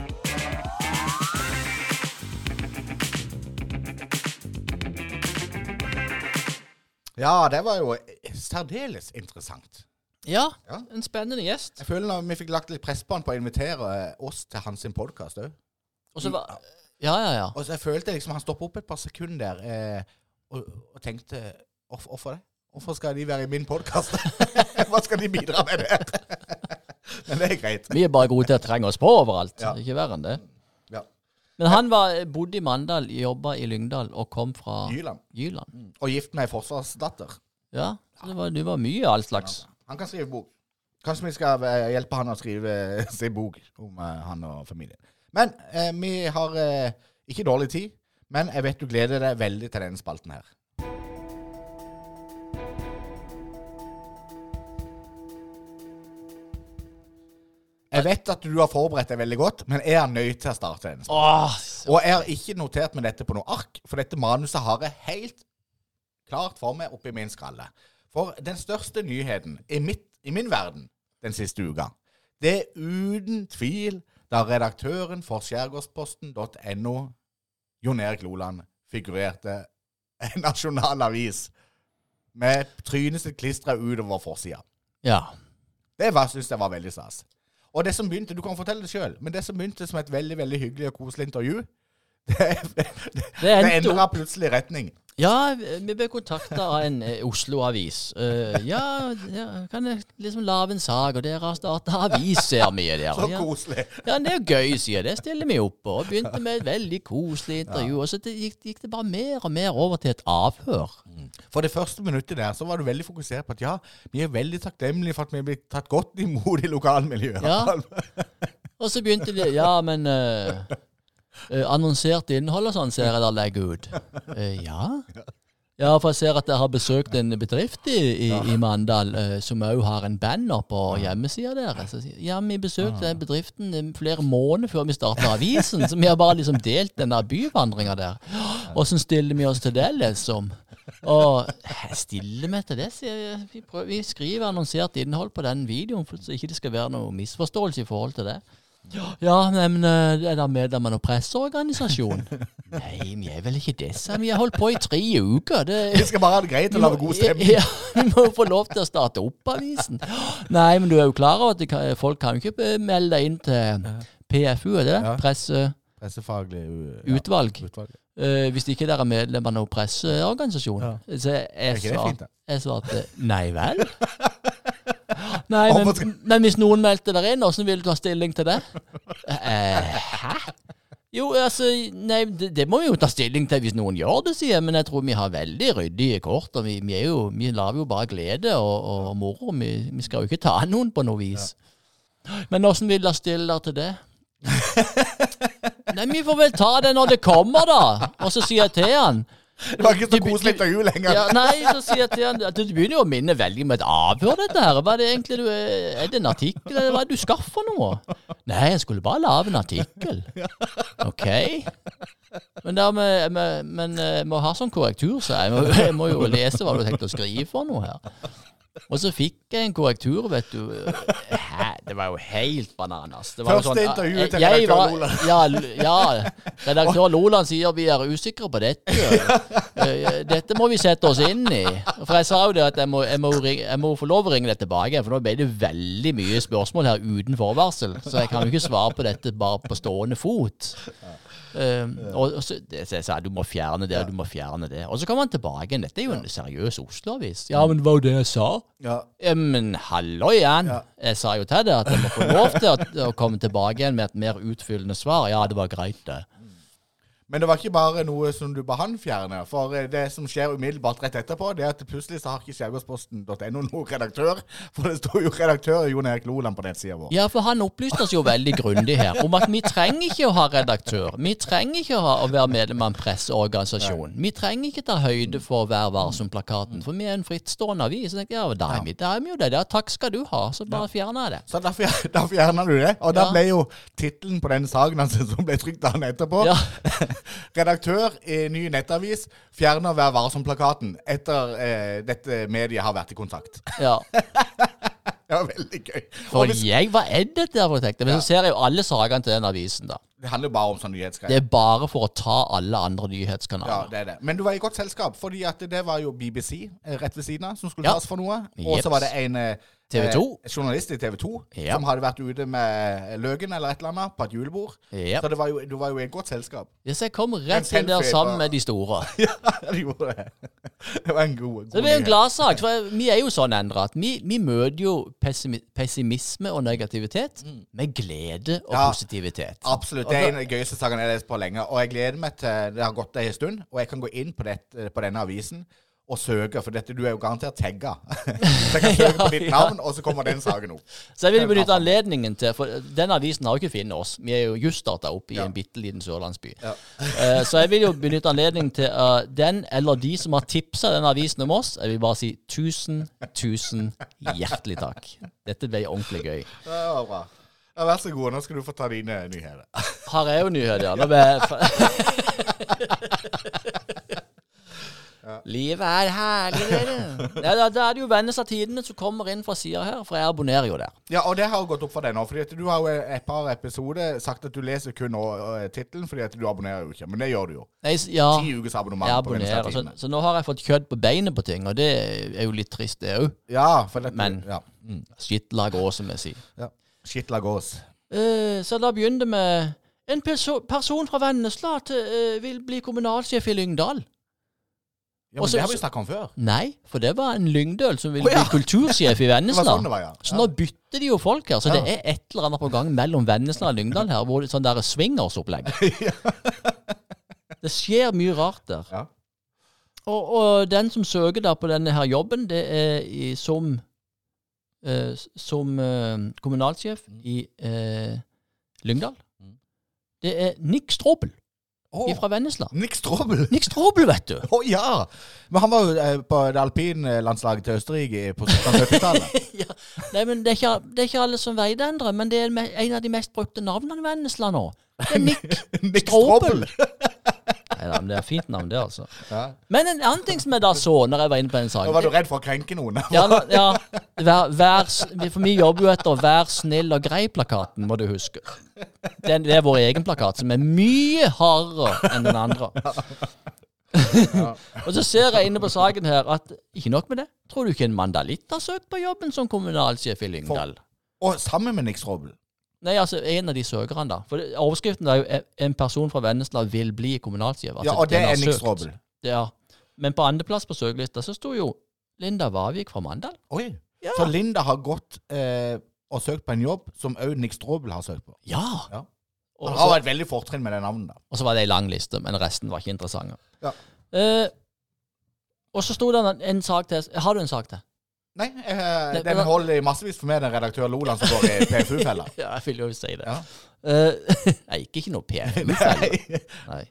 Ja, det var jo særdeles interessant. Ja, Ja. en spennende gjest. Jeg føler når vi fikk lagt litt press på han på å invitere eh, oss til hans podkast òg. Var Ja, ja, ja. Og så jeg følte liksom han stoppa opp et par sekunder eh, og, og tenkte Hvorfor det? Hvorfor skal de være i min podkast? <laughs> Hva skal de bidra med der? <laughs> Men det er greit. Vi er bare gode til å trenge oss på overalt. Ja. Ikke verre enn det. Ja. Men han var, bodde i Mandal, jobba i Lyngdal og kom fra Jyland. Jyland. Og gift med ei forsvarsdatter. Ja, så det var, det var mye all slags. Han kan skrive bok. Kanskje vi skal eh, hjelpe han å skrive sin bok om eh, han og familien. Men eh, vi har eh, ikke dårlig tid. Men jeg vet du gleder deg veldig til denne spalten her. Jeg vet at du har forberedt deg veldig godt, men jeg er nødt til å starte denne. spalten. Og jeg har ikke notert meg dette på noe ark, for dette manuset har jeg helt klart for meg oppi min skalle. For den største nyheten i, mitt, i min verden den siste uka, det er uten tvil da redaktøren for skjærgårdsposten.no, Jon Erik Loland, figurerte en nasjonal avis med trynet sitt klistra utover forsida. Ja. Det syns jeg var veldig stas. Og det som begynte, du kan fortelle det sjøl, men det som begynte som et veldig veldig hyggelig og koselig intervju, <laughs> det, det, Det det endra plutselig retning. Ja, vi ble kontakta av en eh, Oslo-avis. Uh, ja, ja, kan jeg liksom lage en sak, og dere har starta avis, ser vi der. Så koselig. ja, det er jo gøy, sier. Det stiller vi opp på. Og begynte med et veldig koselig intervju. Og så det gikk, gikk det bare mer og mer over til et avhør. For det første minuttet der så var du veldig fokusert på at ja, vi er veldig takknemlige for at vi er blitt tatt godt imot i lokalmiljøet. Ja. Og så begynte vi, Ja, men eh, eh, Annonsert innhold og sånn ser jeg dere legger ut. Uh, ja. Ja, for jeg ser at jeg har besøkt en bedrift i, i, i Mandal uh, som òg har en banner på hjemmesida deres. Ja, vi besøkte den bedriften flere måneder før vi starta avisen, så vi har bare liksom delt denne byvandringa der. Åssen stiller vi oss til det, liksom? Og jeg stiller meg til det, sier. Vi, prøver, vi skriver annonsert innhold på den videoen, for så ikke det skal være noe misforståelse i forhold til det. Ja, nei, men eh, er det medlem av noen presseorganisasjon? <laughs> Nei, vi er vel ikke det, sa vi. har holdt på i tre uker. Det, Vi skal bare ha det greit og lage god stemning. ja, vi må jo få lov til å starte opp avisen. Nei, men du er jo klar over at kan, folk kan jo ikke eh, melde deg inn til PFU, er det det? Ja. Presse... Pressefaglig uh, Utvalg. utvalg. Eh, hvis ikke dere er medlem av noen presseorganisasjon. Så Er jeg, svar, jeg svarte nei vel. <laughs> Nei, men, men hvis noen meldte der inn, åssen vil du ta stilling til det? Eh, hæ? Jo, altså, nei, det, det må vi jo ta stilling til hvis noen gjør det, sier jeg. Men jeg tror vi har veldig ryddige kort. Og vi, vi, er jo, vi lager jo bare glede og, og moro. Vi, vi skal jo ikke ta noen på noe vis. Men åssen vil dere stille dere til det? <laughs> Nei, vi får vel ta det når det kommer, da. Og så sier jeg til han Det var ikke så Du- koselig du- intervju lenger. ja, Nei, så sier jeg til han at det begynner jo å minne veldig om et avhør, dette her. Hva er det egentlig du Er det en artikkel, eller hva er det du skaffer nå? Nei, jeg skulle bare lage en artikkel. OK. Men, da med, jeg- men, jeg må ha sånn korrektur, så jeg må, jeg må jo lese hva du har tenkt å skrive for noe her. Og så fikk jeg en korrektur, vet du. Hæ? Det var jo helt bananas. Det Første intervjuet til redaktør var- Loland. Ja, ja. Redaktør Loland sier vi er usikre på dette. <laughs> Eh, Dette må vi sette oss inn i. For jeg sa jo det at jeg må, jeg må, ringe, jeg må få lov å ringe deg tilbake, for nå ble det veldig mye spørsmål her uten forvarsel. Så jeg kan jo ikke svare på dette bare på stående fot. Um, og, og så, det, så jeg sa du må fjerne det, og du må fjerne det. Og så kommer han tilbake igjen. Dette er jo en seriøs Oslo-avis. Ja, men det var det jeg sa. Ja. Ja, men hallo igjen. Ja. Jeg sa jo til deg at jeg må få lov til å, å komme tilbake igjen med et mer utfyllende svar. Ja, det var greit, det. Men det var ikke bare noe som du ba han fjerne. For eh, det som skjer umiddelbart rett etterpå, det er at plutselig så har ikke skjærgårdsposten.no noen redaktør. For det står jo redaktør Jon Erik Loland på nettsida vår. Ja, for han opplyste oss jo veldig grundig her om at vi trenger ikke å ha redaktør. Vi trenger ikke å, ha, å være medlem av en presseorganisasjon. Vi trenger ikke ta høyde for Vær varsom-plakaten, for vi er en frittstående avis. Så tenkte jeg, ja, da er vi, da er vi jo det. Ja, takk skal du ha. Så bare fjerna jeg det. Så da, fjer, da fjerna du det. Og da Ja. ble jo tittelen på den saken hans som ble trykt dagen etterpå Ja. <laughs> <laughs> Redaktør i ny nettavis fjerner Vær varsom-plakaten etter eh, dette mediet har vært i kontakt. ja. <laughs> Det var veldig gøy. For hvis, jeg, hva er dette der, for jeg tenkte. Men så ser jeg jo alle sakene til den avisen, da. det handler jo bare om sånn Det er bare for å ta alle andre nyhetskanaler. Ja, det er det. Men du var i godt selskap, fordi at det var jo BBC eh, rett ved siden av som skulle Ja. tas for noe. Og så var det en eh, TV 2. eh, journalist i TV 2 Ja. som hadde vært ute med løken eller et eller annet på et julebord. Ja. Så det var jo, du var jo i et godt selskap. Ja, så jeg kom rett inn der sammen med de store. <laughs> ja, du gjorde det. Det var en god, god Så det blir en gladsak. For vi er jo sånn endra at vi, vi møter jo pessimisme og negativitet med glede og Ja. positivitet. Absolutt. Det er en av de gøyeste sakene jeg har lest på lenge. Og jeg gleder meg til det har gått ei stund, og jeg kan gå inn på, det, på denne avisen og søke, for dette, du er jo garantert tagga. <laughs> så jeg kan søke på ditt Ja. navn, og så kommer den saken opp. Så jeg vil benytte anledningen til For den avisen har jo ikke funnet oss. Vi er jo just starta opp i Ja. en bitte liten sørlandsby. Ja. <laughs> Eh, så jeg vil jo benytte anledningen til uh, den eller de som har tipsa den avisen om oss. Jeg vil bare si tusen, tusen hjertelig takk. Dette ble ordentlig gøy. Det var bra. Ja, vær så god, nå skal du få ta dine nyheter. Har jeg jo nyheter, ja. Nå ble jeg <laughs> fa- Livet er herlig, dere. <laughs> Ja, da, da er det jo Vennesla Tidene som kommer inn fra sida her, for jeg abonnerer jo der. Ja, og det har jo gått opp for deg nå. Fordi at du har jo et par episoder sagt at du leser kun uh, tittelen, fordi at du abonnerer jo ikke. Men det gjør du jo. Nei, ja, Ti ukers abonnement jeg på abonnerer. Så, så nå har jeg fått kjøtt på beinet på ting, og det er jo litt trist, det òg. Ja, for dette, Men- ja. Mm. Skittlag òg, som jeg sier. ja. Skittlag gås. Uh, så da begynner det med En perso person fra Vennesla til, uh, vil bli kommunalsjef i Lyngdal. Ja, men Og så- det har vi snakket snakka om før. Nei, for det var en lyngdøl som ville oh, ja. bli kultursjef i <laughs> Vennesla. sånn var, ja. Så nå bytter de jo folk her. Så det er et eller annet på gang mellom Vennesla og Lyngdal her, hvor det sånn der swingersopplegg. <laughs> Det skjer mye rart der. Ja. Og, og den som søker der på denne her jobben, det er i, som eh, Som eh, kommunalsjef i eh, Lyngdal. Mm. Det er Nick Strobel Å, fra Vennesla. Nick Strobel. Nick Strobel, vet du. Å ja! Men han var jo eh, på det alpinlandslaget til Østerrike på 70-tallet. <laughs> ja. Nei, men det er, ikke, det er ikke alle som vet det, men det er en av de mest brukte navnene i Vennesla nå. Det er Nick <laughs> Nick Strobel. Nei, men det er fint navn, det, altså. Ja. Men en annen ting som jeg da så når jeg var inne på den Nå var du redd for å krenke noen. <laughs> ja, ja, vær, vær, For vi jobber jo etter 'Vær snill og grei'-plakaten, må du huske. Den, det er vår egen plakat, som er mye hardere enn den andre. <laughs> <laughs> og så ser jeg inne på saken her at ikke nok med det. Tror du ikke en mandalitt har søkt på jobben som kommunalsjef i Lyngdal? Og sammen med Niks Strobel. Nei, altså en av de søkerne, da. For det, Overskriften er jo "En- person fra Vennesla vil bli kommunalsjef'. Altså, Ja, og det er Nick søkt. Ja. Men på andreplass på søkelista så sto jo Linda Vavik fra Mandal. Oi. Ja. Så Linda har gått eh, og søkt på en jobb som òg Nick Strobel har søkt på. Ja! Ja. Og, Han har et veldig fortrinn med det navnet. da. og så var det ei lang liste, men resten var ikke interessante. Ja. Eh, og så sto det en, en sak til. Har du en sak til? Nei, eh, Det- den men- holder i massevis for meg, den redaktør Loland som går i <laughs> PFU-fella. Ja, jeg vil jo si det. Ja. Eh, <laughs> jeg gikk ikke noe PFU-felle. Nei.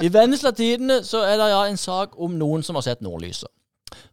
<laughs> I Vennesla Tidene så er det ja en sak om noen som har sett nordlyset.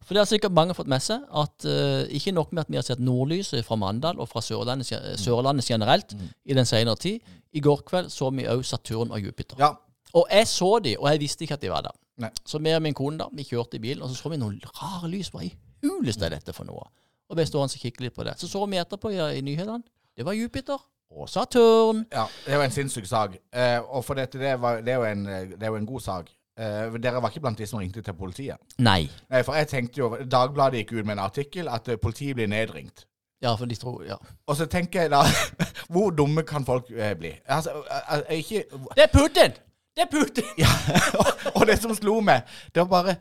For det har sikkert mange fått med seg at eh, ikke nok med at vi har sett nordlyset fra Mandal og fra Sørlandet, ge- Sørlandet generelt i den senere tid. I går kveld så vi òg Saturn og Jupiter. Ja. Og jeg så de, og jeg visste ikke at de var der. Nei. Så vi og min kone da, vi kjørte i bilen, og så så vi noen rare lys. Hva i huleste er dette for noe? Og vi står og kikker litt på det. Så så vi etterpå i, i nyhetene. Det var Jupiter og Saturn. ja. Det er jo en sinnssyk sak. Eh, og for dette, det, var, det, er jo en, det er jo en god sak. Eh, dere var ikke blant de som ringte til politiet. Nei. Nei, for jeg tenkte jo Dagbladet gikk ut med en artikkel at eh, politiet blir nedringt. Ja, for de tror Ja. Og så tenker jeg da <laughs> Hvor dumme kan folk eh, bli? Altså, eh, eh, ikke Det er Putin! Det er Putin! ja, <laughs> og, og det som slo meg, det var bare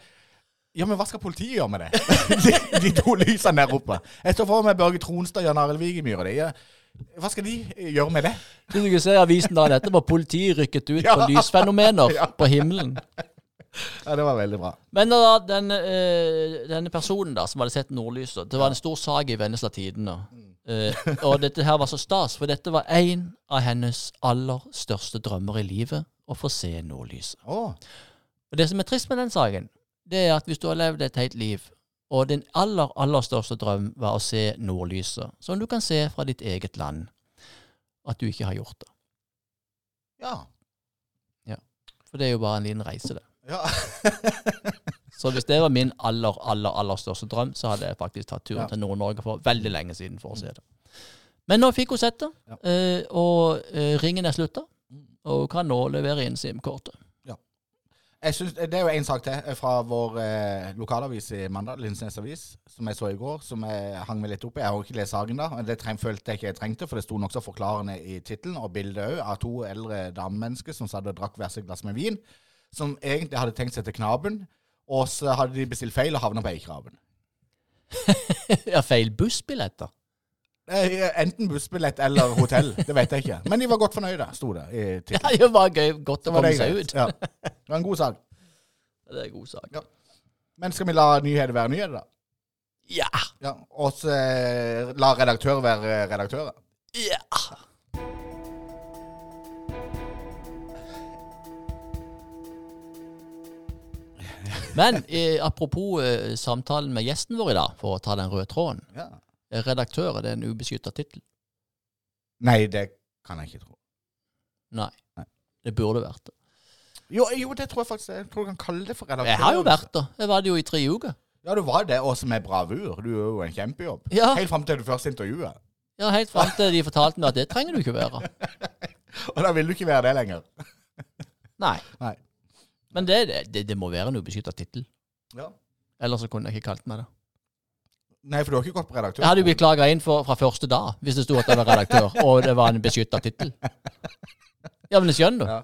Ja, men hva skal politiet gjøre med det? <laughs> De, de to lysene der oppe. Jeg står for meg Børge Tronstad og Jan Arild Vigemyr. og de, ja, Hva skal de gjøre med det? Du kan se avisen dagen dette var politiet rykket ut <laughs> Ja. på lysfenomener Ja. på himmelen. Ja, Det var veldig bra. Men da denne, øh, denne personen da, som hadde sett nordlyset Det var en stor sak i Vennesla Tidende. Uh, og dette her var så stas, for dette var en av hennes aller største drømmer i livet. Å få se nordlyset. Oh. Og det som er trist med den saken, det er at hvis du har levd et helt liv, og din aller, aller største drøm var å se nordlyset, som du kan se fra ditt eget land, at du ikke har gjort det. ja. For det er jo bare en liten reise, det. ja. <laughs> Så hvis det var min aller, aller, aller største drøm, så hadde jeg faktisk tatt turen Ja. til Nord-Norge for veldig lenge siden for å se det. Men nå fikk hun sett det, Ja. eh, og eh, ringen er slutta, og kan nå levere inn SIM-kortet. Ja. Jeg synes, det er jo en sak til eh, fra vår eh, lokalavis i mandag, Lindsnes Avis, som jeg så i går, som jeg hang meg litt opp i. Jeg har ikke lest saken da, men det treng, følte jeg ikke jeg trengte, for det sto nokså forklarende i tittelen, og bildet òg, av to eldre damemennesker som satt og drakk hver sitt glass med vin, som egentlig hadde tenkt seg til Knaben, og så hadde de bestilt feil og havna på Eikeraven. <laughs> ja, feil bussbilletter. Enten bussbillett eller hotell, det vet jeg ikke. Men de var godt fornøyde, sto det i Ja, det var gøy. Godt å komme seg ut. Ja. Det var en god sak. Det er en god sak. Men skal vi la nyheter være nyheter, da? Ja! Ja. Og så eh, la redaktør være redaktører? Ja! Men eh, apropos eh, samtalen med gjesten vår i dag, for å ta den røde tråden. Ja. Redaktør, er det en ubeskytta tittel? Nei, det kan jeg ikke tro. Nei. Nei. Det burde vært det. Jo, jo, det tror jeg faktisk Jeg tror du kan kalle det for redaktør. Jeg har jo vært det. Jeg var det jo i tre uker. Ja, du var det, også med bravur. Du gjør jo en kjempejobb. Ja. Helt fram til du første intervjuet. Ja, Helt fram til de fortalte meg at det trenger du ikke være. <laughs> Og da vil du ikke være det lenger. <laughs> Nei. Nei. Men det, det, det må være en ubeskytta tittel. Ja. Ellers så kunne jeg ikke kalt meg det. Nei, for du har ikke gått på redaktør. Jeg hadde jo blitt klaga inn for, fra første dag hvis det sto at jeg var redaktør, <laughs> og det var en beskytta tittel. Ja, men jeg skjønner du. Ja.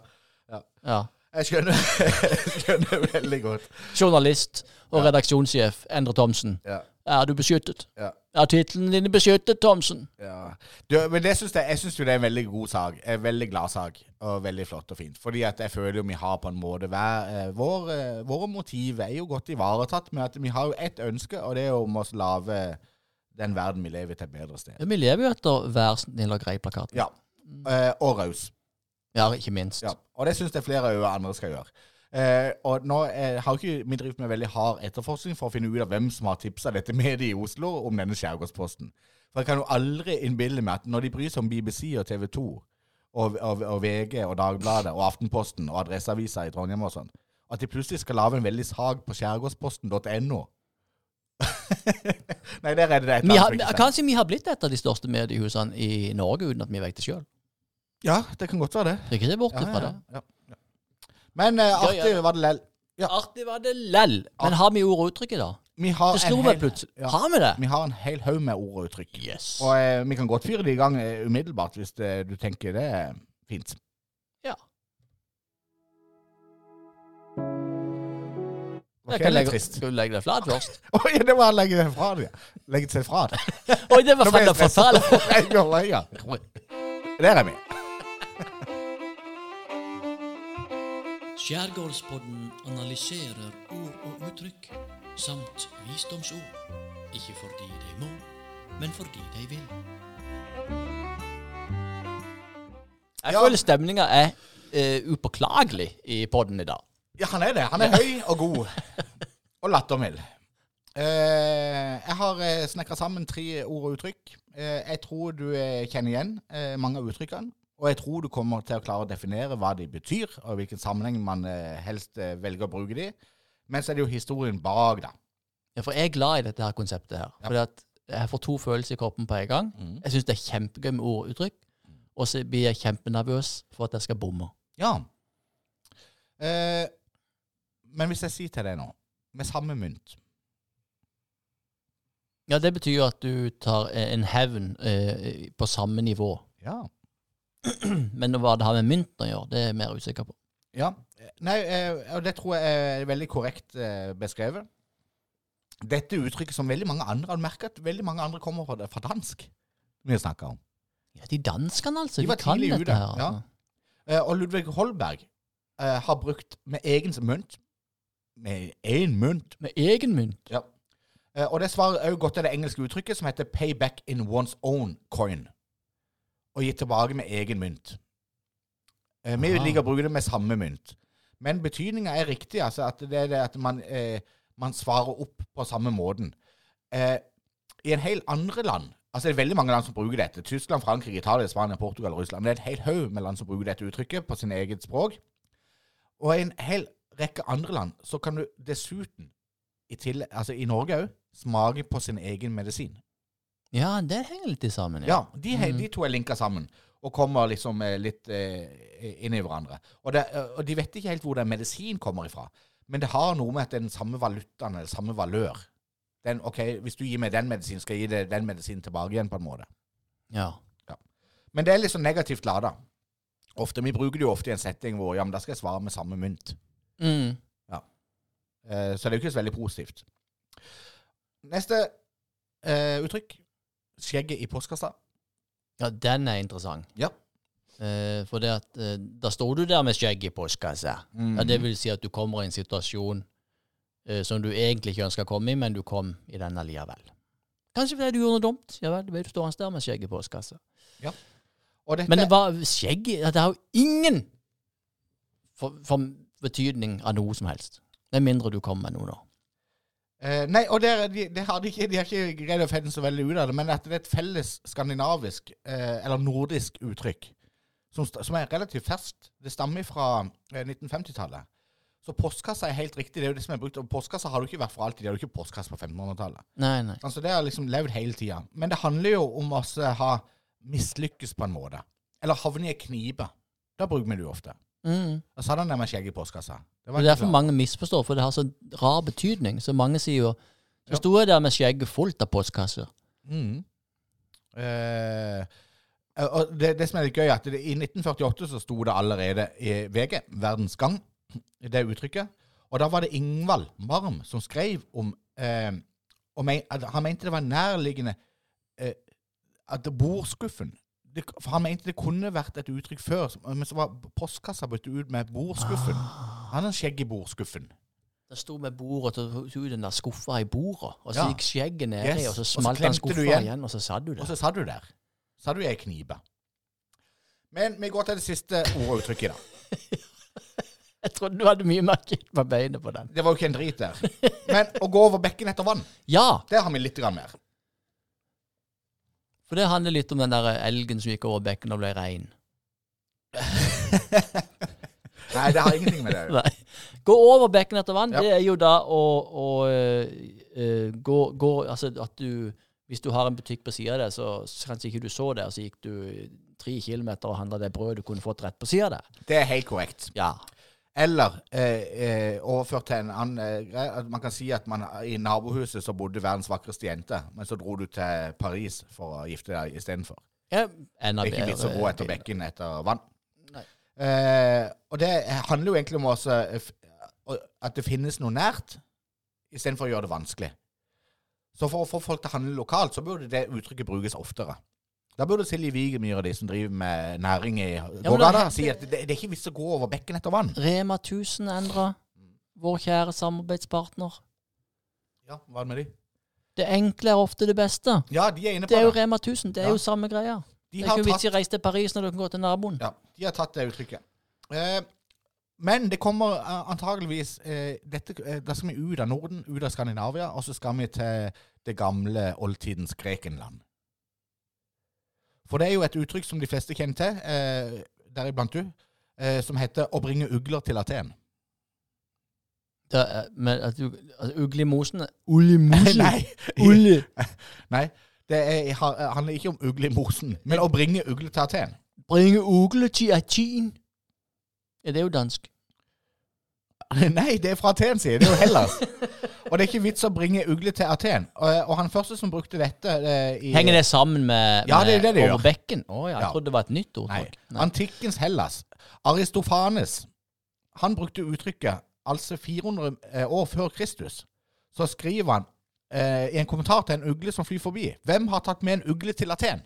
Ja. Ja. Jeg skjønner, <laughs> jeg skjønner veldig godt. Journalist og redaksjonssjef Endre Thomsen. Ja. Er du beskyttet? Ja. Er tittelen din beskyttet, Thomsen? Ja. Du, men det synes jeg, jeg syns jo det er en veldig god sak. En veldig glad sak. Og veldig flott og fint. Fordi at jeg føler jo vi har på en måte hver, eh, vår, eh, Våre motiv er jo godt ivaretatt men at vi har jo ett ønske, og det er om å lage den verden vi lever i, til et bedre sted. Ja, vi lever jo etter Vær snill og grei-plakaten. Ja. Eh, og raus. Ja, ikke minst. Ja. Og det syns jeg flere andre skal gjøre. Eh, og nå eh, har ikke vi drevet med veldig hard etterforskning for å finne ut av hvem som har tipsa dette mediet i Oslo om denne Skjærgårdsposten. For jeg kan jo aldri innbille meg at når de bryr seg om BBC og TV 2 og, og, og VG og Dagbladet og Aftenposten og Adresseavisa i Trondheim og sånn, at de plutselig skal lage en veldig sak på skjærgårdsposten.no <laughs> Nei, der er det et annet kanskje vi har blitt et av de største mediehusene i Norge uten at vi vet det sjøl. Ja, det kan godt være det. Skal ikke det borte Ja, ja, ja, det. Ja, ja. Men uh, artig ja. var det lell. Ja. Artig var det lell. Men har vi ord og uttrykk i dag? Vi har Det slo en meg plutselig. Ja. Har vi det? Vi har en hel haug med ord og uttrykk. Yes. Og uh, vi kan godt fyre det i gang uh, umiddelbart, hvis det, du tenker det er fint. Ja. Okay, Jeg kan legge, skal du legge deg flat først? <laughs> Oi, det var å legge det fra deg. Legge seg fra det. <laughs> Oi, det var Nå å fortelle. <laughs> Der er vi. Skjærgårdspodden analyserer ord og uttrykk, samt visdomsord. Ikke fordi de må, men fordi de vil. Jeg føler stemninga er eh, upåklagelig i podden i dag. Ja, han er det. Han er høy og god. Og lattermild. Eh, jeg har uh, snekra sammen tre ord og uttrykk. Eh, jeg tror du eh, kjenner igjen eh, mange av uttrykkene. Og jeg tror du kommer til å klare å definere hva de betyr, og hvilken sammenheng man eh, helst eh, velger å bruke de. Men så er det jo historien bak, da. Ja, for jeg er glad i dette her konseptet her. Ja. Fordi at jeg får to følelser i kroppen på en gang. Mm. Jeg syns det er kjempegøy med ord og uttrykk. Og så blir jeg kjempenervøs for at jeg skal bomme. Ja. Eh, men hvis jeg sier til deg nå, med samme mynt Ja, det betyr jo at du tar eh, en hevn eh, på samme nivå. Ja. <clears throat> Men hva det har med mynten å gjøre, det er jeg mer usikker på. Ja. Nei, eh, og det tror jeg er veldig korrekt eh, beskrevet. Dette uttrykket som veldig mange andre har merket at veldig mange andre kommer fra, fra dansk. Vi snakker om. Ja, De danskene, altså. De De, var kan dette ude. her. ja. Altså. Eh, og Ludvig Holberg uh, har brukt med egen mynt Med én mynt. Med egen mynt. Ja. Uh, og det svarer òg godt til det engelske uttrykket som heter 'pay back in one's own coin'. Å gitt tilbake med egen mynt. Eh, vi liker å bruke det med samme mynt. Men betydninga er riktig. altså at det er det at man, eh, man svarer opp på samme måten. Eh, I en hel andre land Altså Det er veldig mange land som bruker dette. Tyskland, Frankrike, Italia, Spania, Portugal og Russland. Men det er et helt haug med land som bruker dette uttrykket på sin eget språk. Og i en hel rekke andre land så kan du dessuten, i, til, altså i Norge òg, smake på sin egen medisin. Ja, det henger litt sammen. Ja, de, he- Mm. de to er linka sammen og kommer liksom eh, litt eh, inn i hverandre. Og, det, eh, og de vet ikke helt hvor den medisin kommer ifra. Men det har noe med at det er den samme valutaen eller samme valør. Den, ok, Hvis du gir meg den medisinen, skal jeg gi deg den medisinen tilbake igjen. på en måte. Ja. Men det er liksom negativt lada. Ofte, Vi bruker det jo ofte i en setting hvor ja, men da skal jeg svare med samme mynt. Mm. Eh, så det er jo ikke så veldig positivt. Neste eh, uttrykk. Skjegget i postkassa. ja, den er interessant. Ja. Eh, for det at eh, Da står du der med skjegget i postkassa. Mm. Ja, det vil si at du kommer i en situasjon eh, som du egentlig ikke ønsker å komme i, men du kom i den allikevel. Kanskje fordi du gjorde noe dumt. Ja vel, du står der med skjegget i postkassa. Og dette, Men det var skjegg Det har jo ingen for, for betydning av noe som helst. Med mindre du kommer med noe nå. Eh, nei, og det, de, de, har de, ikke, de har ikke greid å finne så veldig ut av det, men at det er et felles skandinavisk, uh, eller nordisk uttrykk, som, som er relativt ferskt. Det stammer fra uh, 1950-tallet. Så postkassa er helt riktig. Det er jo det som er brukt. Og postkassa har du ikke vært for alltid. De hadde jo ikke postkasse på 1500-tallet. Nei, nei. Altså, det har liksom levd hele tida. Men det handler jo om å ha mislykkes på en måte. Eller havne i ei knipe. Da bruker vi det jo ofte. Mm. Og så hadde han det med skjegg i postkassa. Det Det er derfor mange misforstår, for det har så rar betydning. Så mange sier jo Så sto jeg der med skjegget fullt av postkasser. Mm. Eh, og det, det som er litt gøy, er at det, i 1948 så sto det allerede i VG, Verdens Gang, det uttrykket. Og da var det Ingvald Marm som skrev om eh, om en, Han mente det var nærliggende eh, at bordskuffen det, For han mente det kunne vært et uttrykk før, men så var postkassa byttet ut med bordskuffen. Han har skjegg i bordskuffen. Det sto med bordet og tok ut den der skuffa i bordet, og så Ja. gikk skjegget nedi, Yes. og så så smalt den skuffa igjen. igjen. og så satt du Og så satt du der. Så du i ei knipe. Men vi går til det siste ordet og uttrykket, da. <laughs> Jeg trodde du hadde mye mer kitt på beinet på den. Det var jo ikke en drit der. Men å gå over bekken etter vann, Ja, det har vi litt mer. For det handler litt om den der elgen som gikk over bekken og ble rein. <laughs> Nei, det har ingenting med det å gjøre. Gå over bekken etter vann, Ja. det er jo da å, å øh, gå, gå Altså at du Hvis du har en butikk på sida av deg, så så kanskje ikke du så der, så gikk du tre kilometer og handla det brødet du kunne fått rett på sida deg. Det er helt korrekt. Ja. Eller eh, eh, overført til en annen eh, greie. Man kan si at man, i nabohuset så bodde verdens vakreste jente, men så dro du til Paris for å gifte deg istedenfor. ja Det er ikke vits å gå etter bekken etter vann. Eh, og det handler jo egentlig om også, eh, at det finnes noe nært, istedenfor å gjøre det vanskelig. Så for å få folk til å handle lokalt, så burde det uttrykket brukes oftere. Da burde Silje Wigemyr og de som driver med næring i gågata, det- si at det, det er ikke vits å gå over bekken etter vann. Rema 1000 endra. Vår kjære samarbeidspartner. Ja, hva er det med de? Det enkle er ofte det beste. Ja, de er inne på Det er jo. Rema 1000. Det er Ja. jo samme greia. De Det er har ikke vits i å reise til Paris når du kan gå til naboen. ja, de har tatt det uttrykket. Eh, men det kommer eh, antageligvis eh, dette, eh, Da skal vi ut av Norden, ut av Skandinavia, og så skal vi til det gamle oldtidens Grekenland. For det er jo et uttrykk som de fleste kjenner til, eh, deriblant du, eh, som heter 'å bringe ugler til Aten'. Det er, men at du, at ugle i mosen Ulle i mosen? <laughs> Nei, Ulle. <laughs> nei det er, ha- handler ikke om ugle i mosen, men å bringe ugler til Aten. Bringe ugle til Aten. Ja, det er jo dansk. <laughs> Nei, det er fra Aten, sier det er jo Hellas. Og det er ikke vits å bringe ugle til Aten. Og, og han første som brukte dette eh, i Henger det sammen med, Ja, det med det det over bekken? Å ja, jeg Ja. trodde det var et nytt Nei. ordtak. Nei. Antikkens Hellas. Aristofanes. Han brukte uttrykket altså 400 år før Kristus. Så skriver han eh, i en kommentar til en ugle som flyr forbi Hvem har tatt med en ugle til Aten?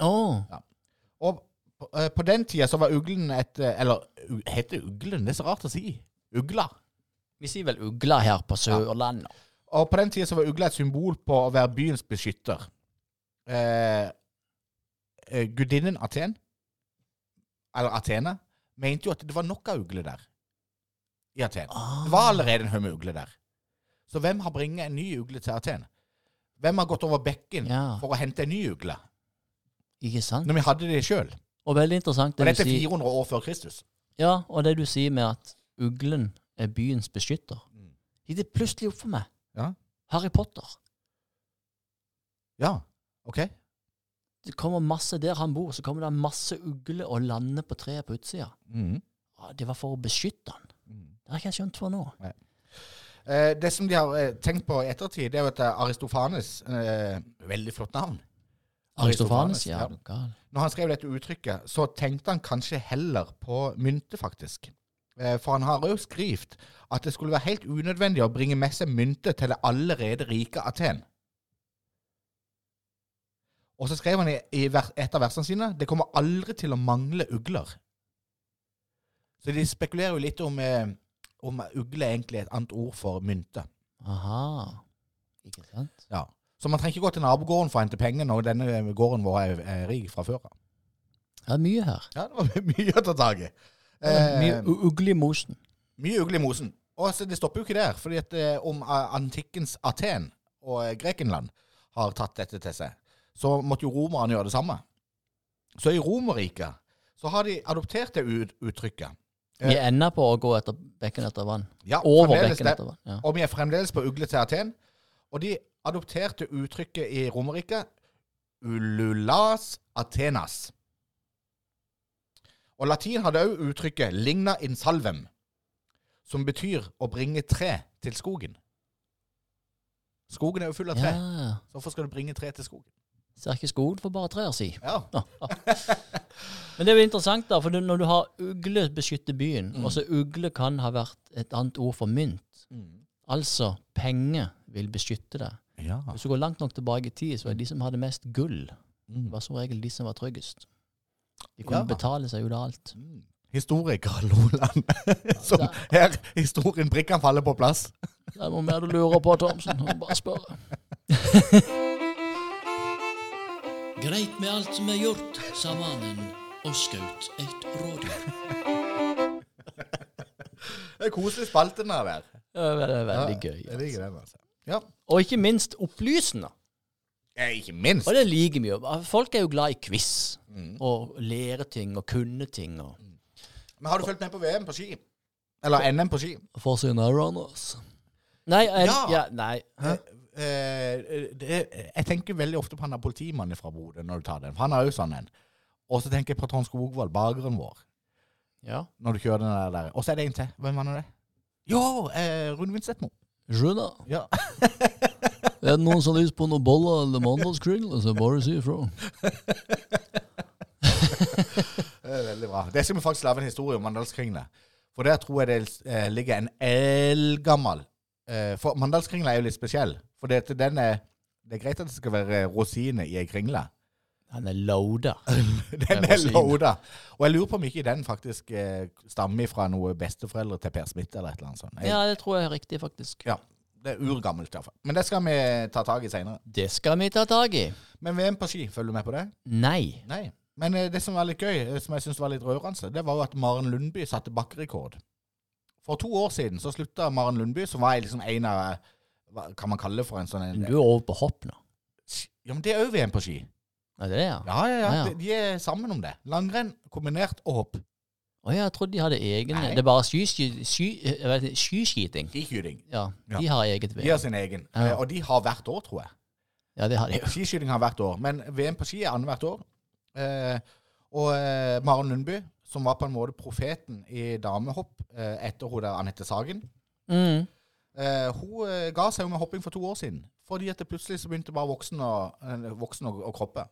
Å, Og eh, på den tida så var uglen et eh, Eller heter uglen? Det er så rart å si. Ugla. vi sier vel ugla her på Sørlandet. Og på den tida så var ugla et symbol på å være byens beskytter. Eh, eh, gudinnen Aten, eller Athene, mente jo at det var nok av ugler der. I Aten. Det var allerede en haug med ugler der. Så hvem har bringet en ny ugle til Aten? Hvem har gått over bekken Ja. for å hente en ny ugle? Ikke sant? Når vi hadde det sjøl. Og veldig interessant Og det du dette er sier. 400 år før Kristus. Ja, og det du sier med at uglen er byens beskytter. Mm. Gikk det plutselig opp for meg. Ja. Harry Potter. Ja, OK. Det kommer masse der han bor, så kommer det masse ugler og lander på treet på utsida. Mm. Ja, det var for å beskytte han. Mm. Det har ikke jeg skjønt for nå. Eh, det som de har eh, tenkt på i ettertid, det er jo at eh, Aristofanes eh, Veldig flott navn. Aristofanes, ja. ja. Når han skrev dette uttrykket, så tenkte han kanskje heller på mynte, faktisk. Eh, For han har òg skrevet at det skulle være helt unødvendig å bringe med seg mynte til det allerede rike Aten. Og så skrev han i, i et av versene sine det kommer aldri til å mangle ugler. Så de spekulerer jo litt om, eh, om ugle egentlig er et annet ord for mynte. Aha. Ikke sant? Ja. Så man trenger ikke gå til nabogården for å hente penger når denne gården vår er, er rik fra før av. Det er mye her. Ja, det var <laughs> mye å ta tak i. Eh, Mye ugle i mosen. Mye ugle i mosen. Og så Det stopper jo ikke der. fordi at eh, om eh, antikkens Aten og eh, Grekenland har tatt dette til seg, så måtte jo romerne gjøre det samme. Så i Romerriket så har de adoptert det ut uttrykket. Vi ender på å gå etter bekken etter vann. Ja, Over bekken etter vann. Ja. Og vi er fremdeles på ugle til Aten. Og de adopterte uttrykket i Romerike ululas Athenas. Og latin hadde òg uttrykket ligna in salvem, som betyr å bringe tre til skogen. Skogen er jo full av tre, ja. så hvorfor skal du bringe tre til skogen? Ser ikke skogen for bare trær, si. Ja, <laughs> Men det er jo interessant, da, for når du har ugle beskytter byen, Mm. så ugle kan ha vært et annet ord for mynt. Altså penger vil beskytte deg. Ja. Hvis du går langt nok tilbake i tid, så er de som hadde mest gull, Mm. var som regel de som var tryggest. De kunne Ja. betale seg ut av alt. Mm. Historiker Loland. <laughs> Som her historien brikkene faller på plass. Det er noe mer du lurer på, Thomsen. Bare spør. <laughs> Greit med alt som er gjort, sa mannen og skaut et rådyr. Det er koselig spalte den der. Det er veldig, Ja, gøy. Jeg liker Altså. Ja. Og ikke minst opplysende. Ja, Ikke minst. Og det liker vi jo. Folk er jo glad i quiz. Mm. Og lære ting og kunne ting. Og Men har du fulgt med på VM på ski? Eller NM på ski? Runners. Nei, jeg, Ja. ja, nei. Hæ? eh, det, jeg tenker veldig ofte på han der politimannen fra Bodø når du tar den. For han er jo sånn en. Og så tenker jeg på Trond Skogvold, bakeren vår, Ja. når du kjører den der. der. Og så er det en til. Hvem var nå det? Jo, eh, Rune Skjønner. Ja. <laughs> Er det noen som har lyst på noen boller eller mandagskringle, så bare si ifra. <laughs> Det er veldig bra. Det skal vi faktisk lage en historie om Mandalskringle. For der tror jeg det eh, ligger en eldgammel eh, For Mandalskringle er jo litt spesiell. For det, den er, det er greit at det skal være rosiner i ei kringle. Han er loada. <laughs> Den er loada. Og jeg lurer på om ikke den faktisk eh, stammer fra noen besteforeldre til Per Smith eller et eller annet sånt. Jeg, Ja, det tror jeg er riktig, faktisk. ja. Det er urgammelt iallfall. Men det skal vi ta tak i seinere. Det skal vi ta tak i. Men VM på ski, følger du med på det? Nei. Nei. Men eh, det som var litt gøy, eh, som jeg syns var litt rørende, det var jo at Maren Lundby satte bakkerekord. For to år siden så slutta Maren Lundby, som var liksom en av eh, Hva kan man kalle det for en sånn en, Du er over på hopp nå. Ja, men det er òg VM på ski. Er det det, ja? Ja, ja, ja. Ah, ja. De, de er sammen om det. Langrenn kombinert og hopp. Å ja, jeg trodde de hadde egen Nei. Det er bare skysky- sky, skiskyting. Skiskyting. Ja, Ja. de har eget De har sin egen. Eh, Og de har hvert år, tror jeg. Ja, det har de jo. <laughs> Skiskyting har hvert år. Men VM på ski er annethvert år. Eh, og eh, Maren Lundby, som var på en måte profeten i damehopp eh, etter hun der Anette Sagen Mm. Eh, hun eh, ga seg jo med hopping for to år siden. Fordi at det plutselig så begynte bare voksen eh, voksen og, og kroppe.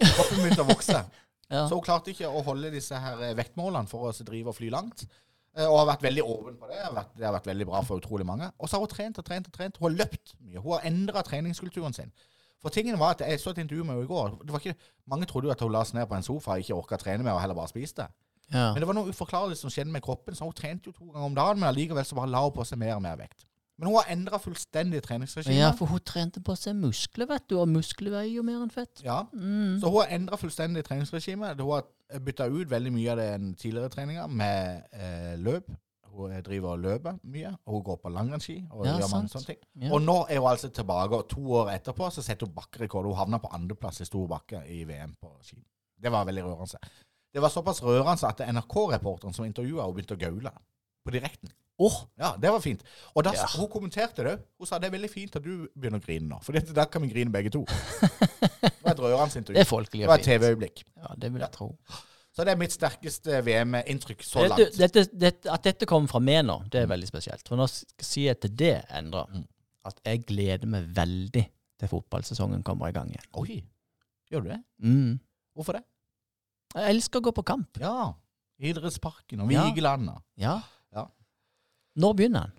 Kroppen begynte å vokse. <laughs> Ja. Så hun klarte ikke å holde disse her eh, vektmålene for å drive og fly langt. Eh, og har vært veldig åpen på det. Det har vært, det har vært veldig bra for utrolig mange. Og så har hun trent og trent og trent. Hun har løpt mye. Hun har endra treningskulturen sin. For tingen var at Jeg så et intervju med henne i går. Det var ikke, mange trodde jo at hun la seg ned på en sofa og ikke orka trene mer, og heller bare spiste. ja. Men det var noe uforklarlig som skjedde med kroppen, så hun trente jo to ganger om dagen, men allikevel så bare la hun på seg mer og mer vekt. Men hun har endra fullstendig treningsregime. ja, for hun trente på seg muskler, vet du, og muskler veier jo mer enn fett. Ja, Mm. Så hun har endra fullstendig treningsregime. Hun har bytta ut veldig mye av den tidligere treninga med eh, løp. Hun driver og løper mye, og hun går på langrennsski. og Ja, gjør mange sant. sånne ting. Ja. Og nå er hun altså tilbake, og to år etterpå så setter hun bakkerekord. Hun havna på andreplass i stor bakke i VM på ski. Det var veldig rørende. Det var såpass rørende at NRK-reporteren som intervjua henne, begynte å gaule på direkten. Åh, Ja, det var fint. Og da, Ja. hun kommenterte det. Hun sa det er veldig fint at du begynner å grine nå, for dette, da kan vi grine begge to. <laughs> Det var et rørende intervju. det er folkelig Det var et. TV-øyeblikk. Ja, det vil jeg tro. Så det er mitt sterkeste VM-inntrykk så Dette, langt. dette, dette, at dette kommer fra meg nå, det er veldig spesielt. For nå sier jeg til det, Endre, Mm. at jeg gleder meg veldig til fotballsesongen kommer i gang igjen. Oi, gjør du det? Mm. Hvorfor det? Jeg elsker å gå på kamp. Ja. Idrettsparken og. Vigelandet. Ja. Ja. Når begynner den?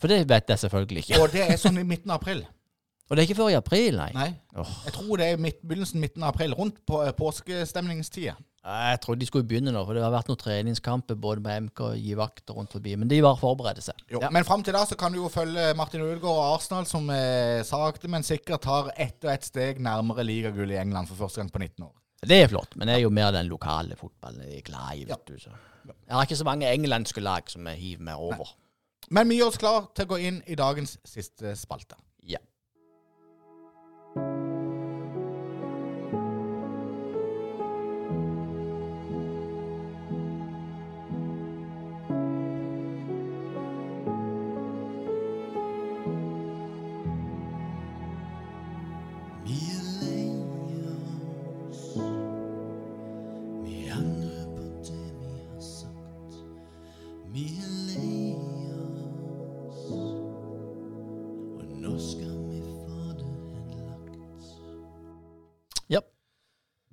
For det vet jeg selvfølgelig ikke. Og det er sånn i midten av april. <laughs> Og det er ikke før i april, nei. Nei. Oh. Jeg tror det er midt, begynnelsen midten av april, rundt på eh, påskestemningstida. Jeg trodde de skulle begynne nå, for det har vært noen treningskamper både med MK og gi vakter rundt forbi. Men de var forberede seg. Jo. Ja. Men fram til da så kan du jo følge Martin Ødegaard og Arsenal, som eh, sakte, men sikkert tar ett og ett steg nærmere ligagull i England for første gang på 19 år. Det er flott, men det er jo mer den lokale fotballen jeg er glad i. vet Ja. du. Så. Jeg har ikke så mange engelske lag som jeg hiver meg over. Men vi gjør oss klar til å gå inn i dagens siste spalte. Ja.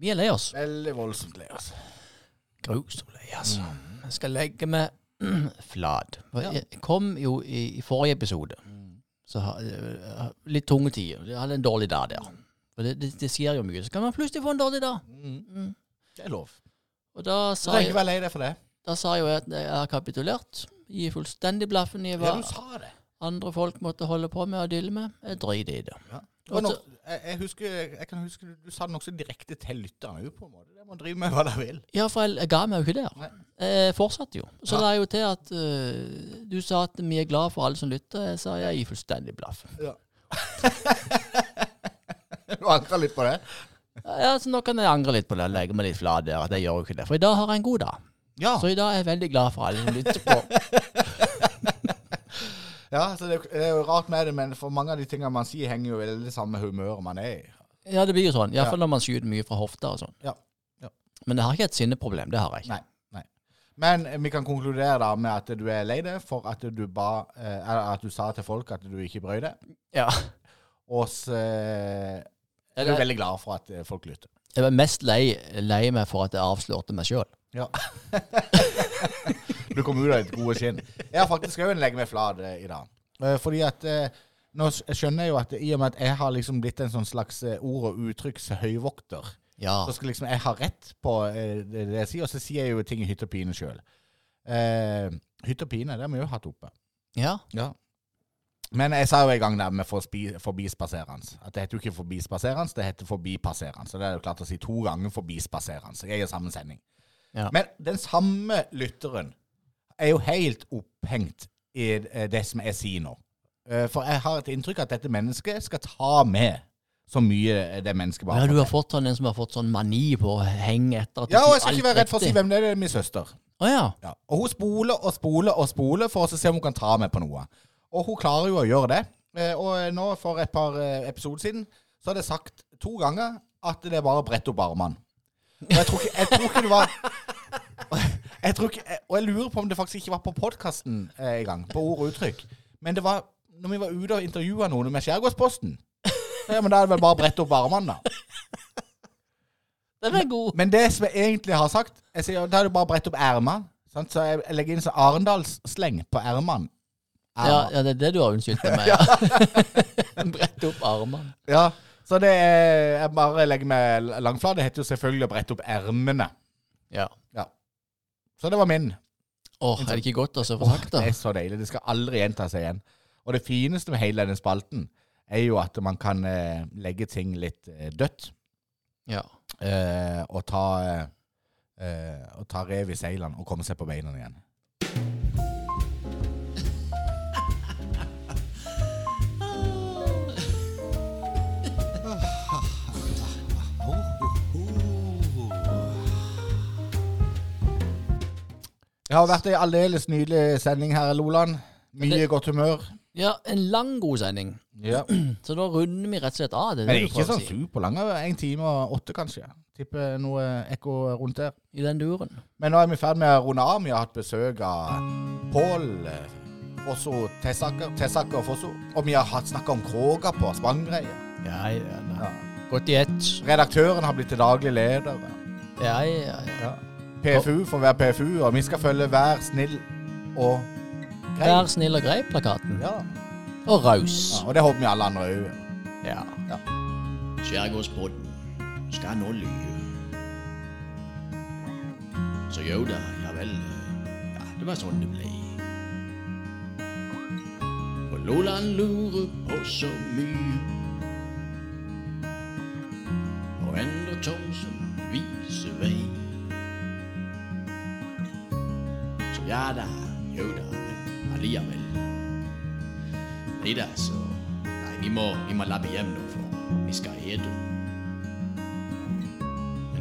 Vi er lei oss. Veldig voldsomt lei oss. Grusomt lei, altså. Jeg skal legge meg <clears throat> flat. Ja. Jeg kom jo i, i forrige episode. Så ha, litt tunge tider. Jeg hadde en dårlig dag der. For det, det, det skjer jo mye. Så kan man plutselig få en dårlig dag. Mm. Det er lov. Og da sa, jeg, være lei deg for det. da sa jeg jo at jeg har kapitulert. Gi fullstendig blaffen i hva ja, andre folk måtte holde på med og dille med. Jeg driter i det. Det nok, jeg, jeg, husker, jeg kan huske du, sa det nokså direkte til lytterne òg, på en måte. Det må drive med hva de vil. Ja, for jeg, jeg ga meg jo ikke der. Nei. Jeg fortsatte jo. Så Ja. la jeg jo til at uh, du sa at vi er glad for alle som lytter. Jeg sa jeg gir fullstendig blaff. Ja. <laughs> du angrer litt på det? Ja, så nå kan jeg angre litt på det legge meg litt flat der. At jeg gjør jo ikke det. For i dag har jeg en god dag. Ja. Så i dag er jeg veldig glad for alle som lytter på. <laughs> ja så det, det er jo rart med det, men for mange av de tingene man sier, henger jo veldig det samme humøret man er i. Ja, det blir jo sånn. Iallfall Ja. når man skyter mye fra hofta og sånn. Ja. Ja. Men jeg har ikke et sinneproblem. Det har jeg ikke. Nei. nei. Men eh, vi kan konkludere da med at du er lei deg for at du ba eh, at du sa til folk at du ikke brøy deg. Ja. Og så eh, er du veldig glad for at eh, folk lytter. Jeg var mest lei, lei meg for at jeg avslørte meg sjøl. Ja. <laughs> du kom ut av et gode skinn. Jeg har faktisk òg en legge meg flat eh, i dag. Eh, fordi at eh, Nå skjønner jeg jo at i og med at jeg har liksom blitt en sånn slags ord- og uttrykkshøyvokter, Ja. så skal liksom jeg ha rett på det, det jeg sier, og så sier jeg jo ting i hytte og pine sjøl. Eh, hytte og pine, det har vi jo hatt oppe. ja. Ja. Men jeg sa jo en gang der med forbi- forbispaserende. At det heter jo ikke forbispaserende, det heter forbipasserende. Så det er jo klart å si to ganger forbispaserende. Jeg gjør samme sending. Ja. Men den samme lytteren er jo helt opphengt i eh, det som jeg sier nå. Eh, For jeg har et inntrykk av at dette mennesket skal ta med så mye det mennesket bare har. ja, du har fått sånn en som har fått sånn mani på å henge etter at Ja, og jeg skal ikke være redd for å si hvem det er. Det er min søster. Å ja. Ja. Og hun spoler og spoler og spoler for å se om hun kan ta meg på noe. Og hun klarer jo å gjøre det. Eh, Og nå for et par eh, episoder siden så hadde jeg sagt to ganger at det er bare å brette opp armene. Og jeg tror ikke, jeg tror ikke det var <laughs> jeg tror ikke, Og jeg lurer på om det faktisk ikke var på podkasten eh, gang, på ord og uttrykk. Men det var når vi var ute og intervjua noen med Skjærgårdsposten. Ja, men da er det vel bare å brette opp armene, da. Den er god. Men det som jeg egentlig har sagt jeg sier, Da er det bare å brette opp ermene. Så jeg jeg legger inn sånn Arendalssleng på ermene. Ja, ja, det er det du har unnskyldt meg. <laughs> Ja. Brette opp armene. Ja, så det er Jeg bare legger meg langflat. Det heter jo selvfølgelig å brette opp ermene. Ja. Så det var min. Åh, er det ikke godt å få Åh, sagt det det? er så deilig. Det skal aldri gjenta seg igjen. Og det fineste med hele denne spalten er jo at man kan eh, legge ting litt eh, dødt. Ja. Eh, og ta eh, eh, Og ta rev i seilene og komme seg på beina igjen. Det har vært ei aldeles nydelig sending her, Loland. Mye det- godt humør. ja, en lang, god sending. Ja. <clears throat> Så da runder vi rett og slett av. Det er det er ikke sånn superlang. En time og åtte, kanskje. Tipper noe ekko rundt der. I den duren. Men nå er vi ferdig med å runde av. Vi har hatt besøk av Pål Fosso Tessaker, Tessaker Fosso. Og vi har hatt snakka om Kråga på Spangreia. Ja, ja, ja. Ja. Godt i ett. Redaktøren har blitt til daglig leder. Ja, ja, ja. Ja. PFU får være PFU, og vi skal følge Vær snill og grei. Vær snill og grei-plakaten. Ja. Og raus. ja. Og det håper vi alle andre òg. Ja. ja. Skjærgårdspodden skal nå lyve. Så jo da, ja vel. Ja, det var sånn det ble. Og Loland lurer på så mye. Og Endre Thomsen viser vei. Ja da, jo da, men allikevel. Nei da, så Nei, vi må, vi må lappe hjem nå, for vi skal ete.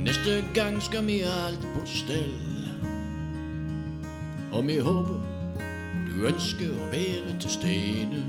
Neste gang skal vi ha alt på stell. Og vi håper du ønsker å være til stede.